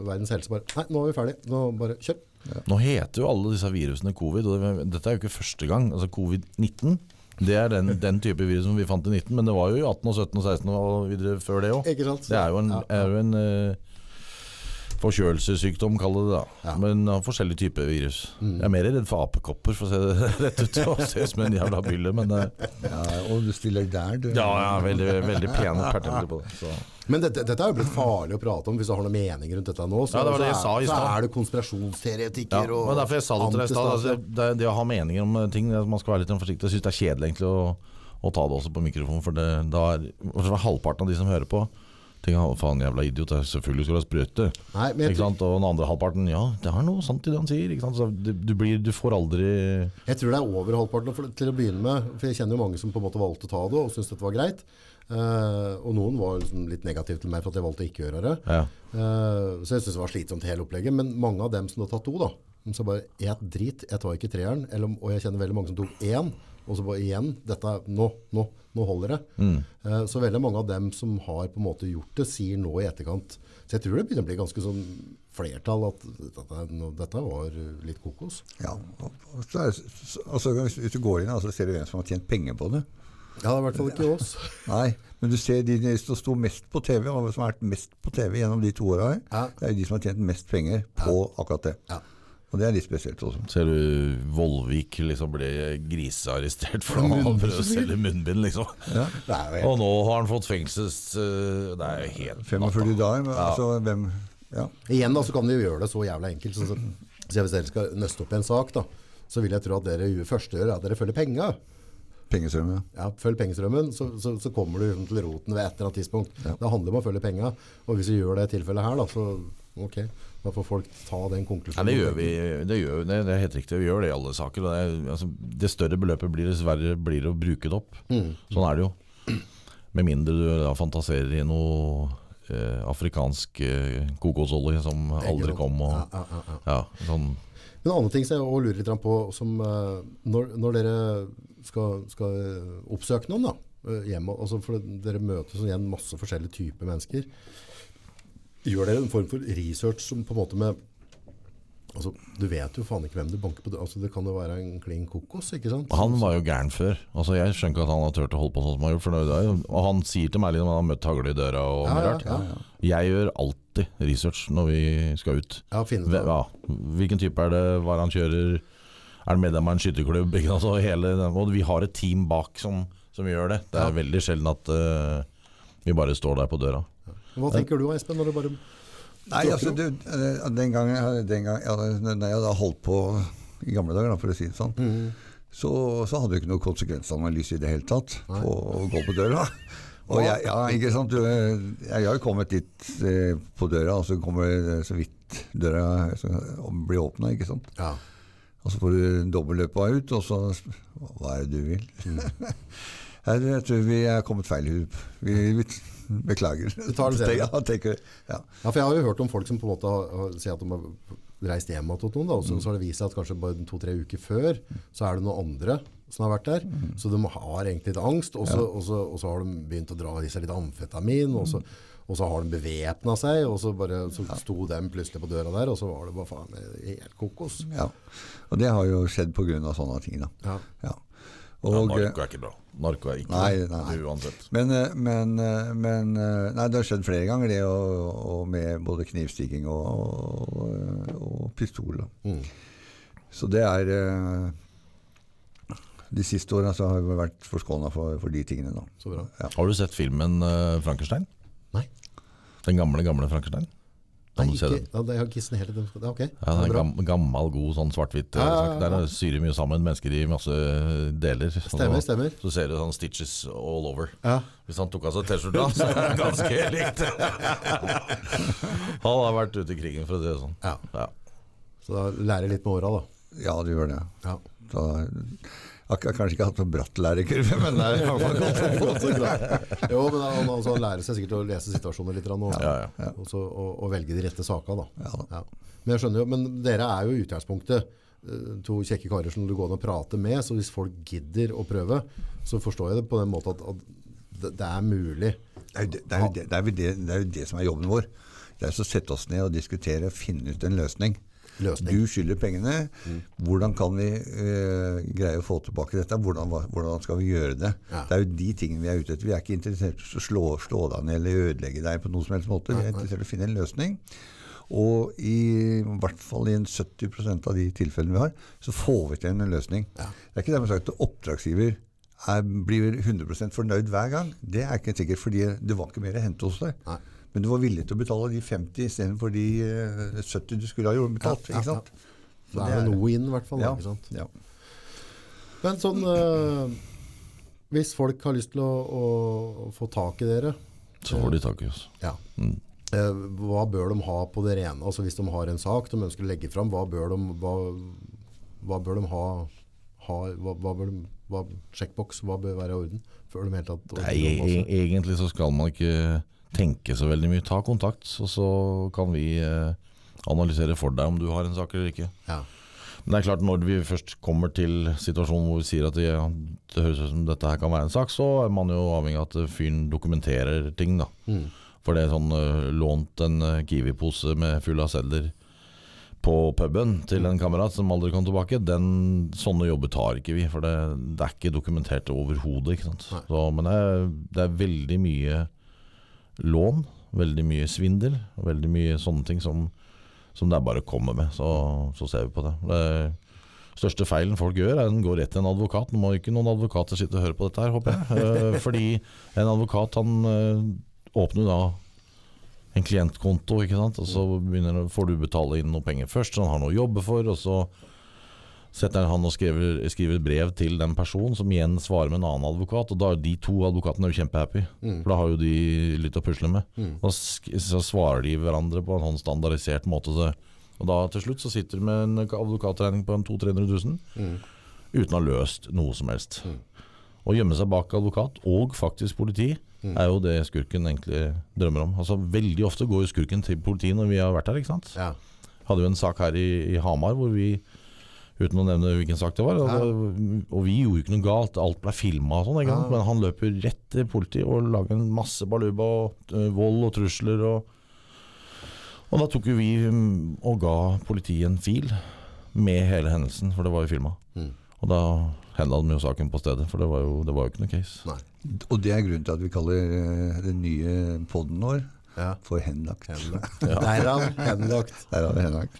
[SPEAKER 1] Verdens helse bare Nei, nå er vi ferdig. Nå bare kjør.
[SPEAKER 3] Nå heter jo alle disse virusene covid, og det, dette er jo ikke første gang. Altså Covid-19 det er den, den type virus som vi fant i 19, men det var jo i 18 og 17 og 16 og videre før det òg. Det er jo en,
[SPEAKER 1] Ja, ja.
[SPEAKER 3] er jo en eh, forkjølelsessykdom, kaller det da.
[SPEAKER 1] Ja. Mm.
[SPEAKER 3] Men av forskjellige typer virus. Jeg er mer redd for apekopper, for å se det rett ut. Og se ut som en jævla bylle, men eh,
[SPEAKER 2] Ja, og du stiller der, du.
[SPEAKER 3] ja, ja, veldig, veldig pene pertemter på det. Så.
[SPEAKER 1] Men dette, dette er jo blitt farlig å prate om hvis du har noen mening rundt dette nå. Så,
[SPEAKER 3] Ja, det var det jeg sa i
[SPEAKER 1] er, så er det
[SPEAKER 3] Ja,
[SPEAKER 1] og
[SPEAKER 3] men derfor jeg sa det til deg i stad. Altså, det, det å ha meninger om eh, ting Man skal være litt forsiktig. Jeg syns det er kjedelig egentlig å, å ta det også på mikrofon, for det, da er halvparten av de som hører på, tenker «Å, faen, jævla idiot, er selvfølgelig skal du ha sprøyte.
[SPEAKER 1] Nei, men jeg,
[SPEAKER 3] Ikke sant? Og den andre halvparten ja, det er noe sant i det han sier. Ikke sant? Så du, du, blir, du får aldri
[SPEAKER 1] jeg tror det er over halvparten for, til å begynne med. For jeg kjenner jo mange som på en måte valgte å ta det og syntes dette var greit. Uh, og noen var liksom litt negative til meg for at jeg valgte å ikke gjøre det.
[SPEAKER 3] Ja.
[SPEAKER 1] Uh, så jeg syntes det var slitsomt hele opplegget. Men mange av dem som har tatt to, da, som sa bare et drit, jeg tar ikke treeren. Eller, og jeg kjenner veldig mange som tok én. Og så bare igjen, dette nå, nå, nå holder det. Eh, så veldig mange av dem som har på en måte gjort det, sier nå i etterkant. Så jeg tror det begynner å bli ganske sånn flertall at dette, nå- dette var litt kokos.
[SPEAKER 2] Ja, er, altså, hvis, du går inn, så ser du hvem som har tjent penger på det.
[SPEAKER 1] Ja, det er i hvert fall ikke oss.
[SPEAKER 2] Nei, men du ser de, som sto mest på TV, og som har vært mest på TV gjennom de to åra her,
[SPEAKER 1] Ja.
[SPEAKER 2] det er jo de som har tjent mest penger på akkurat det.
[SPEAKER 1] Ja.
[SPEAKER 2] Og det er litt spesielt også.
[SPEAKER 3] Ser du Vollvik liksom ble grisearrestert for å ha prøvd å selge munnbind, liksom.
[SPEAKER 2] Ja.
[SPEAKER 1] Det er helt
[SPEAKER 3] Og nå har han fått fengsels... øh, Det er jo helt
[SPEAKER 2] 45 dager, men
[SPEAKER 3] Ja.
[SPEAKER 2] altså hvem ja.
[SPEAKER 1] Igjen da, så kan de jo gjøre det så jævla enkelt. Så, så, så hvis dere skal nøste opp i en sak, da, så vil jeg tro at dere første gjør, er at dere følger penga.
[SPEAKER 2] Pengestrøm, ja.
[SPEAKER 1] Ja, følg pengestrømmen, så, så, så kommer du til roten ved et eller annet tidspunkt. Det handler om å følge penga. Og hvis vi gjør det i tilfellet her, da, så ok, da får folk ta den
[SPEAKER 3] Ja,
[SPEAKER 1] konklusjonen.
[SPEAKER 3] det gjør vi. Det, gjør, det, det er helt riktig. Vi gjør det i alle saker. Det, er, altså, det større beløpet blir dessverre blir det å bruke det opp. Sånn er det jo. Med mindre du da fantaserer i noe eh, afrikansk eh, kokosolje som aldri kom. Og,
[SPEAKER 1] Ja, ja, ja, ja.
[SPEAKER 3] ja, sånn,
[SPEAKER 1] Men en annen ting som jeg lurer litt på, som eh, når, når dere skal, skal eh, oppsøke noen da, eh, hjemme, altså for dere møter sånn igjen masse forskjellige typer mennesker, gjør dere en form for research som på en måte med Altså, du vet jo faen ikke hvem du banker på. Altså, det kan jo være en klin kokos, ikke sant?
[SPEAKER 3] Han var jo gæren før. Altså, jeg skjønner ikke at han har turt å holde på sånn som han har gjort. Er og han sier til meg litt om han har møtt hagle i døra og
[SPEAKER 1] Ja,
[SPEAKER 3] mye
[SPEAKER 1] ja,
[SPEAKER 3] rart.
[SPEAKER 1] ja.
[SPEAKER 3] Jeg gjør alltid research når vi skal ut.
[SPEAKER 1] Ja, finne
[SPEAKER 3] Ja, hvilken type er det, hva er han kjører, er medlem av en skytterklubb? Ikke sant? Så hele, den- og vi har et team bak som, som gjør det. Det er
[SPEAKER 1] Ja.
[SPEAKER 3] veldig sjelden at uh, vi bare står der på døra.
[SPEAKER 1] Hva tenker du, Espen, når du bare
[SPEAKER 2] Nei, altså, du, eh, den gangen, den gangen ja, når jeg da holdt på i gamle dager, da, for å si det sånn, så, så hadde du ikke noe konsekvensanalyse i det hele tatt på å gå på døra. Og jeg, ja, ikke sant? Du, eh, jeg har jo kommet dit eh, på døra, og så kommer det så vidt døra så, blir åpna, ikke sant.
[SPEAKER 1] Ja.
[SPEAKER 2] Og så får du dobbeltløpa ut, og så Hva er det du vil? Her, jeg tror vi er kommet feil. Vi, vi beklager.
[SPEAKER 1] Du tar det selv?
[SPEAKER 2] Ja, tenker, ja.
[SPEAKER 1] Ja, for jeg har jo hørt om folk som på en måte har, sier at de har reist hjem igjen til noen, da, og så, så har det vist seg at kanskje bare to-tre uker før, så er det noen andre som har vært der. Så de har egentlig litt angst, og så, og, så, og så har de begynt å dra i seg litt amfetamin, og så, og så har de bevæpna seg, og så, bare, så sto dem plutselig på døra der, og så var det bare faen helt kokos.
[SPEAKER 2] Ja. Og det har jo skjedd pga. sånne ting. da.
[SPEAKER 1] Ja.
[SPEAKER 2] Ja.
[SPEAKER 3] Ja,
[SPEAKER 2] Og, ja,
[SPEAKER 3] narko er ikke bra. Narko er ikke
[SPEAKER 2] Nei,
[SPEAKER 3] bra.
[SPEAKER 2] nei.
[SPEAKER 3] Uansett.
[SPEAKER 2] men, eh, men, eh, men eh, Nei, det har skjedd flere ganger, det, og, og med både knivstikking og, og, og pistol.
[SPEAKER 1] Mm.
[SPEAKER 2] Så det er De siste åra har vi vært forskåna for, for de tingene. da.
[SPEAKER 1] Så bra.
[SPEAKER 2] Ja.
[SPEAKER 3] Har du sett filmen Frankenstein?
[SPEAKER 1] Nei.
[SPEAKER 3] Den gamle, gamle Frankenstein?
[SPEAKER 1] Nei, ikke,
[SPEAKER 3] den?
[SPEAKER 1] er gissen helt det er ok.
[SPEAKER 3] Ja,
[SPEAKER 1] den
[SPEAKER 3] det
[SPEAKER 1] er
[SPEAKER 3] er gam, gammel, god sånn svart-hvitt. eh,
[SPEAKER 1] Ja, ja, ja.
[SPEAKER 3] Der er- syrer mye sammen mennesker i masse deler.
[SPEAKER 1] Stemmer,
[SPEAKER 3] så-
[SPEAKER 1] stemmer.
[SPEAKER 3] Så ser du sånn stitches all over.
[SPEAKER 1] Ja.
[SPEAKER 3] Hvis han tok av seg T-skjorta, så er det ganske likt. han har vært ute i krigen, for å si det sånn.
[SPEAKER 1] Ja.
[SPEAKER 3] Ja.
[SPEAKER 1] Så da lærer litt med åra, da.
[SPEAKER 2] Ja, du gjør det.
[SPEAKER 1] Ja.
[SPEAKER 2] Da, har kanskje ikke hatt noen bratt lærekurve, men det er i hvert fall godt.
[SPEAKER 1] Godt. Jo, men han, altså, lærer seg sikkert å lese situasjoner litt, og,
[SPEAKER 3] Ja, ja.
[SPEAKER 1] og, så, og, og velge de rette sakene.
[SPEAKER 2] Ja.
[SPEAKER 1] Ja. Men jeg skjønner jo, men dere er jo i utgangspunktet eh, to kjekke karer som du går an å prate med, så hvis folk gidder å prøve, så forstår jeg det på den måten at, at det, er mulig.
[SPEAKER 2] Det er, det, det, er jo det, det er jo det som er jobben vår. Det er å sette oss ned og diskutere, finne ut en løsning.
[SPEAKER 1] Løsning.
[SPEAKER 2] Du skylder pengene. Hvordan kan vi eh, greie å få tilbake dette? Hvordan, hvordan skal vi gjøre det?
[SPEAKER 1] Ja.
[SPEAKER 2] Det er jo de tingene vi er ute etter. Vi er ikke interessert i å slå, slå deg ned eller ødelegge deg på noen som helst måte. Vi er interessert i å finne en løsning. Og i, hvert fall i en 70% av de tilfellene vi har, så får vi til en løsning.
[SPEAKER 1] Ja.
[SPEAKER 2] Det er ikke dermed sagt at oppdragsgiver er, blir 100% fornøyd hver gang. Det er ikke sikkert, fordi det var ikke mer å hente hos deg.
[SPEAKER 1] Nei.
[SPEAKER 2] Men du var villig til å betale de 50 istedenfor de eh, 70 du skulle ha gjort betalt.
[SPEAKER 1] Ja, ja,
[SPEAKER 2] ikke sant?
[SPEAKER 1] det er jo noe inn, i hvert fall.
[SPEAKER 2] Ja,
[SPEAKER 1] Ikke sant?
[SPEAKER 2] ja.
[SPEAKER 1] Men sånn øh, Hvis folk har lyst til å, å få tak i dere,
[SPEAKER 3] Så får de tak i oss.
[SPEAKER 1] ja.
[SPEAKER 3] Mm.
[SPEAKER 1] Eh, hva bør de ha på det rene? Altså Hvis de har en sak de ønsker å legge fram, hva bør de, hva, hva bør de ha, ha hva, hva bør de, hva, Sjekkboks, hva bør være i orden? Før de helt tatt
[SPEAKER 3] Nei, e e egentlig så skal man ikke tenke så veldig mye. Ta kontakt, og så kan vi eh, analysere for deg om du har en sak eller ikke.
[SPEAKER 1] ja.
[SPEAKER 3] Men det er klart når vi først kommer til situasjonen hvor vi sier at det, det høres ut som dette her kan være en sak, så er man jo avhengig av at fyren dokumenterer ting. da.
[SPEAKER 1] Mm.
[SPEAKER 3] For det er sånn eh, lånt en eh, Kiwi-pose med full av sedler på puben til en kamerat som aldri kom tilbake, den, sånne jobber tar ikke vi. For det, det er ikke dokumentert overhodet. Men det er, det er veldig mye lån, veldig mye svindel, veldig mye sånne ting som, som det er bare å komme med. Så, så ser vi på det. det største feilen folk gjør, er at de går rett til en advokat. Nå må ikke noen advokater sitte og høre på dette her, håper jeg. Eh, Fordi en advokat han eh, åpner da en klientkonto, ikke sant? og så begynner, får du betale inn noe penger først, så han har noe å jobbe for, og så setter han og skriver, skriver brev til den personen, som igjen svarer med en annen advokat, og da er de to advokatene jo kjempehappy, for da har jo de litt å pusle med. da sk så svarer de hverandre på en sånn standardisert måte, så, og da til slutt så sitter du med en advokatregning på en 200 000-300 000, uten å ha løst noe som helst. Å gjemme seg bak advokat, og faktisk politi, er jo det skurken egentlig drømmer om. Altså Veldig ofte går jo skurken til politiet når vi har vært her. ikke sant?
[SPEAKER 1] Ja.
[SPEAKER 3] Hadde jo en sak her i, i Hamar hvor vi, uten å nevne hvilken sak det var, altså, og vi gjorde jo ikke noe galt, alt ble filma og sånn. Men han løp jo rett til politiet og lager en masse baluba og uh, vold og trusler. og og da tok jo vi mm, og ga politiet en fil med hele hendelsen, for det var jo filma.
[SPEAKER 1] Mm.
[SPEAKER 3] Og da henda de jo saken på stedet, for det var jo, det var jo ikke noe case.
[SPEAKER 1] Nei.
[SPEAKER 2] Og det er grunnen til at vi kaller eh, den nye poden vår
[SPEAKER 1] Ja.
[SPEAKER 2] for Henlagt.
[SPEAKER 1] Henlagt. Derav henlagt.
[SPEAKER 2] Der er det.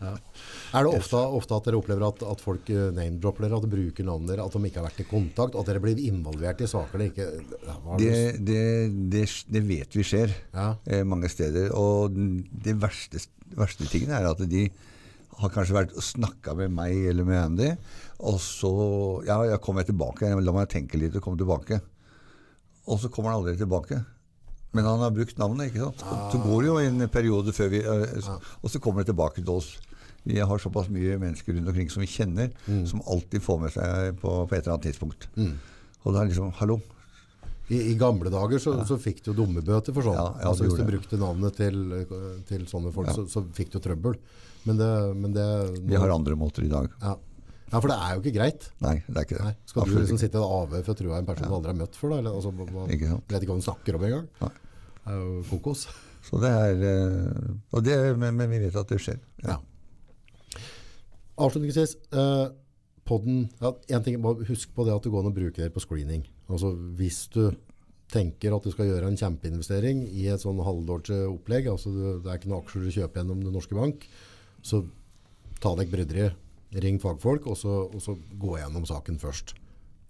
[SPEAKER 1] Er det ofte, ofte at dere opplever at, at folk eh, name-dropper dere, at de bruker navnet deres, at de ikke har vært i kontakt, at dere blir involvert i saker det ikke ja,
[SPEAKER 2] Det, det, det, det vet vi skjer
[SPEAKER 1] Ja.
[SPEAKER 2] eh, mange steder. Og det verste, verste tingen er at de har kanskje vært og snakka med meg eller med Andy, og så Ja, jeg kommer tilbake. La meg tenke litt og komme tilbake. Og så kommer han aldri tilbake. Men han har brukt navnet, ikke sant. Så går det jo en periode før vi eh, Og så kommer det tilbake til oss. Vi har såpass mye mennesker rundt omkring som vi kjenner, som alltid får med seg på, på et eller annet tidspunkt. Og da er det liksom Hallo.
[SPEAKER 1] I, I gamle dager så, så fikk du dummebøter for sånn.
[SPEAKER 2] Ja, ja,
[SPEAKER 1] altså Hvis du
[SPEAKER 2] det.
[SPEAKER 1] brukte navnet til, til sånne folk, så, så fikk du trøbbel. Men det, men det
[SPEAKER 2] Vi har andre måter i dag.
[SPEAKER 1] ja. ja, for det er jo ikke greit.
[SPEAKER 2] Nei, det er ikke det.
[SPEAKER 1] Nei. Skal du liksom sitte i et avhør for å tro en person du aldri har møtt før? Da? Eller, altså, hva,
[SPEAKER 2] Ikke sant.
[SPEAKER 1] vet ikke hva du snakker om engang? Er jo kokos.
[SPEAKER 2] Så det er, eh, og det, men, men vi vet at det skjer.
[SPEAKER 1] Ja. Avslutningsvis, eh, podden, ja, en ting, bare husk på det at du går an å bruke det på screening. Altså hvis du tenker at du skal gjøre en kjempeinvestering i et sånn halvdårlig opplegg, altså du, det er ikke noen aksjer du kjøper gjennom Den norske bank, så ta deg bryderiet, ring fagfolk, og så, og så gå gjennom saken først.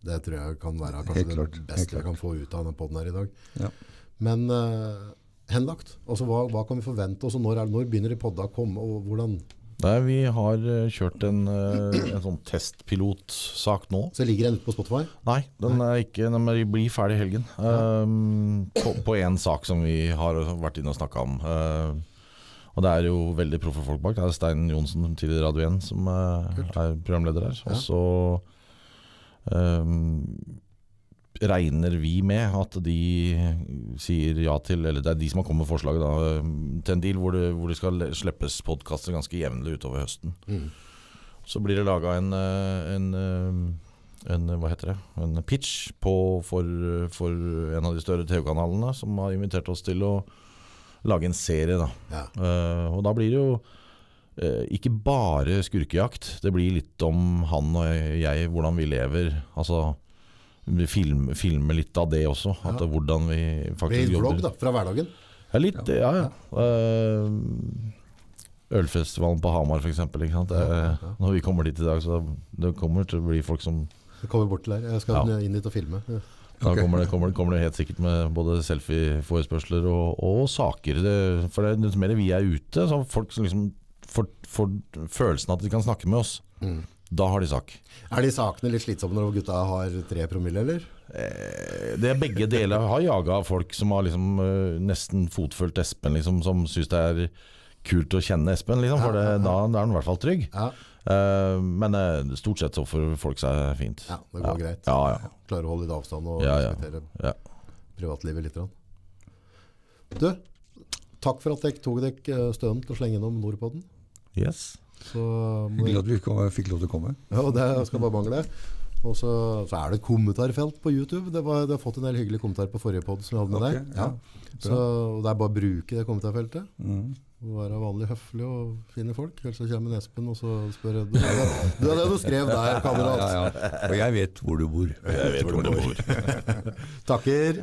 [SPEAKER 1] Det tror jeg kan være kanskje det beste jeg kan få ut av denne podden her i dag.
[SPEAKER 2] Ja.
[SPEAKER 1] Men uh, henlagt? Altså Hva, hva kan vi forvente oss, og når, er, når begynner de podda å komme? og hvordan...
[SPEAKER 3] Nei, vi har eh, kjørt en, eh, en sånn testpilotsak nå.
[SPEAKER 1] Så ligger den ute på Spotify?
[SPEAKER 3] Nei, den er ikke, den blir ferdig i helgen. Um, på, én en sak som vi har vært inne og snakka om. Uh, og det er jo veldig proffe folk bak. Det er Stein Johnsen, tidligere Radio 1, som uh, er programleder her. Og så um, regner vi med at de sier ja til Eller det er de som har kommet med forslaget da, til en deal hvor det, hvor det skal slippes podkaster ganske jevnlig utover høsten.
[SPEAKER 1] Mm.
[SPEAKER 3] Så blir det laga en, en, en, Hva heter det? En pitch på, for, for en av de større TV-kanalene som har invitert oss til å lage en serie. Da.
[SPEAKER 1] Ja.
[SPEAKER 3] Uh, og da blir det jo Eh, ikke bare skurkejakt. Det blir litt om han og jeg, hvordan vi lever. Altså filme, filme litt av det også. At
[SPEAKER 1] Ja.
[SPEAKER 3] Hvordan vi faktisk
[SPEAKER 1] litt vlogg da, fra hverdagen?
[SPEAKER 3] Ja, litt, ja. ja. Eh, ølfestivalen på Hamar, f.eks.
[SPEAKER 1] Ja, ja.
[SPEAKER 3] Når vi kommer dit i dag, så det kommer til å bli folk som
[SPEAKER 1] Jeg kommer bort til der. Jeg skal inn dit og filme. Ja.
[SPEAKER 3] Da
[SPEAKER 2] okay.
[SPEAKER 3] kommer, det, kommer, det, kommer det helt sikkert med både selfie-forespørsler og, og saker. Det, for det, er mer vi er ute, så folk liksom får, får følelsen at de kan snakke med oss.
[SPEAKER 1] Mm.
[SPEAKER 3] Da har de sak.
[SPEAKER 1] Er de sakene litt slitsomme når gutta har tre promille, eller?
[SPEAKER 3] Eh, Det er begge deler. Jeg har jaga folk som har liksom uh, nesten fotfølgt Espen, liksom, som syns det er kult å kjenne Espen, liksom, for det,
[SPEAKER 1] ja, ja.
[SPEAKER 3] da, da er han i hvert fall trygg.
[SPEAKER 1] Ja,
[SPEAKER 3] Eh, men uh, stort sett så får folk seg fint.
[SPEAKER 1] ja det går greit.
[SPEAKER 3] Ja, ja.
[SPEAKER 1] Klarer å holde litt avstand og
[SPEAKER 3] Ja, ja.
[SPEAKER 1] respektere
[SPEAKER 3] Ja.
[SPEAKER 1] privatlivet litt. Du, takk for at dere tok dere stønen til å slenge innom Nordpodden.
[SPEAKER 3] Yes.
[SPEAKER 1] Så må
[SPEAKER 2] Hyggelig at vi kom, fikk lov til å komme.
[SPEAKER 1] Ja, og det skal bare mangle. Og så, så er det et kommentarfelt på YouTube. Det, var, det har fått en del hyggelige kommentarer på forrige podd som vi hadde med
[SPEAKER 2] Ok,
[SPEAKER 1] deg.
[SPEAKER 2] ja.
[SPEAKER 1] Så det er bare å bruke det kommentarfeltet.
[SPEAKER 2] Mm.
[SPEAKER 1] Være vanlig høflig og fine folk. Ellers så kommer Espen og så spør du, det, du er det du skrev der,
[SPEAKER 2] Ja,
[SPEAKER 1] kamerat.
[SPEAKER 2] ja, ja. Og jeg vet hvor du bor.
[SPEAKER 3] Jeg vet hvor du bor.
[SPEAKER 1] Takker.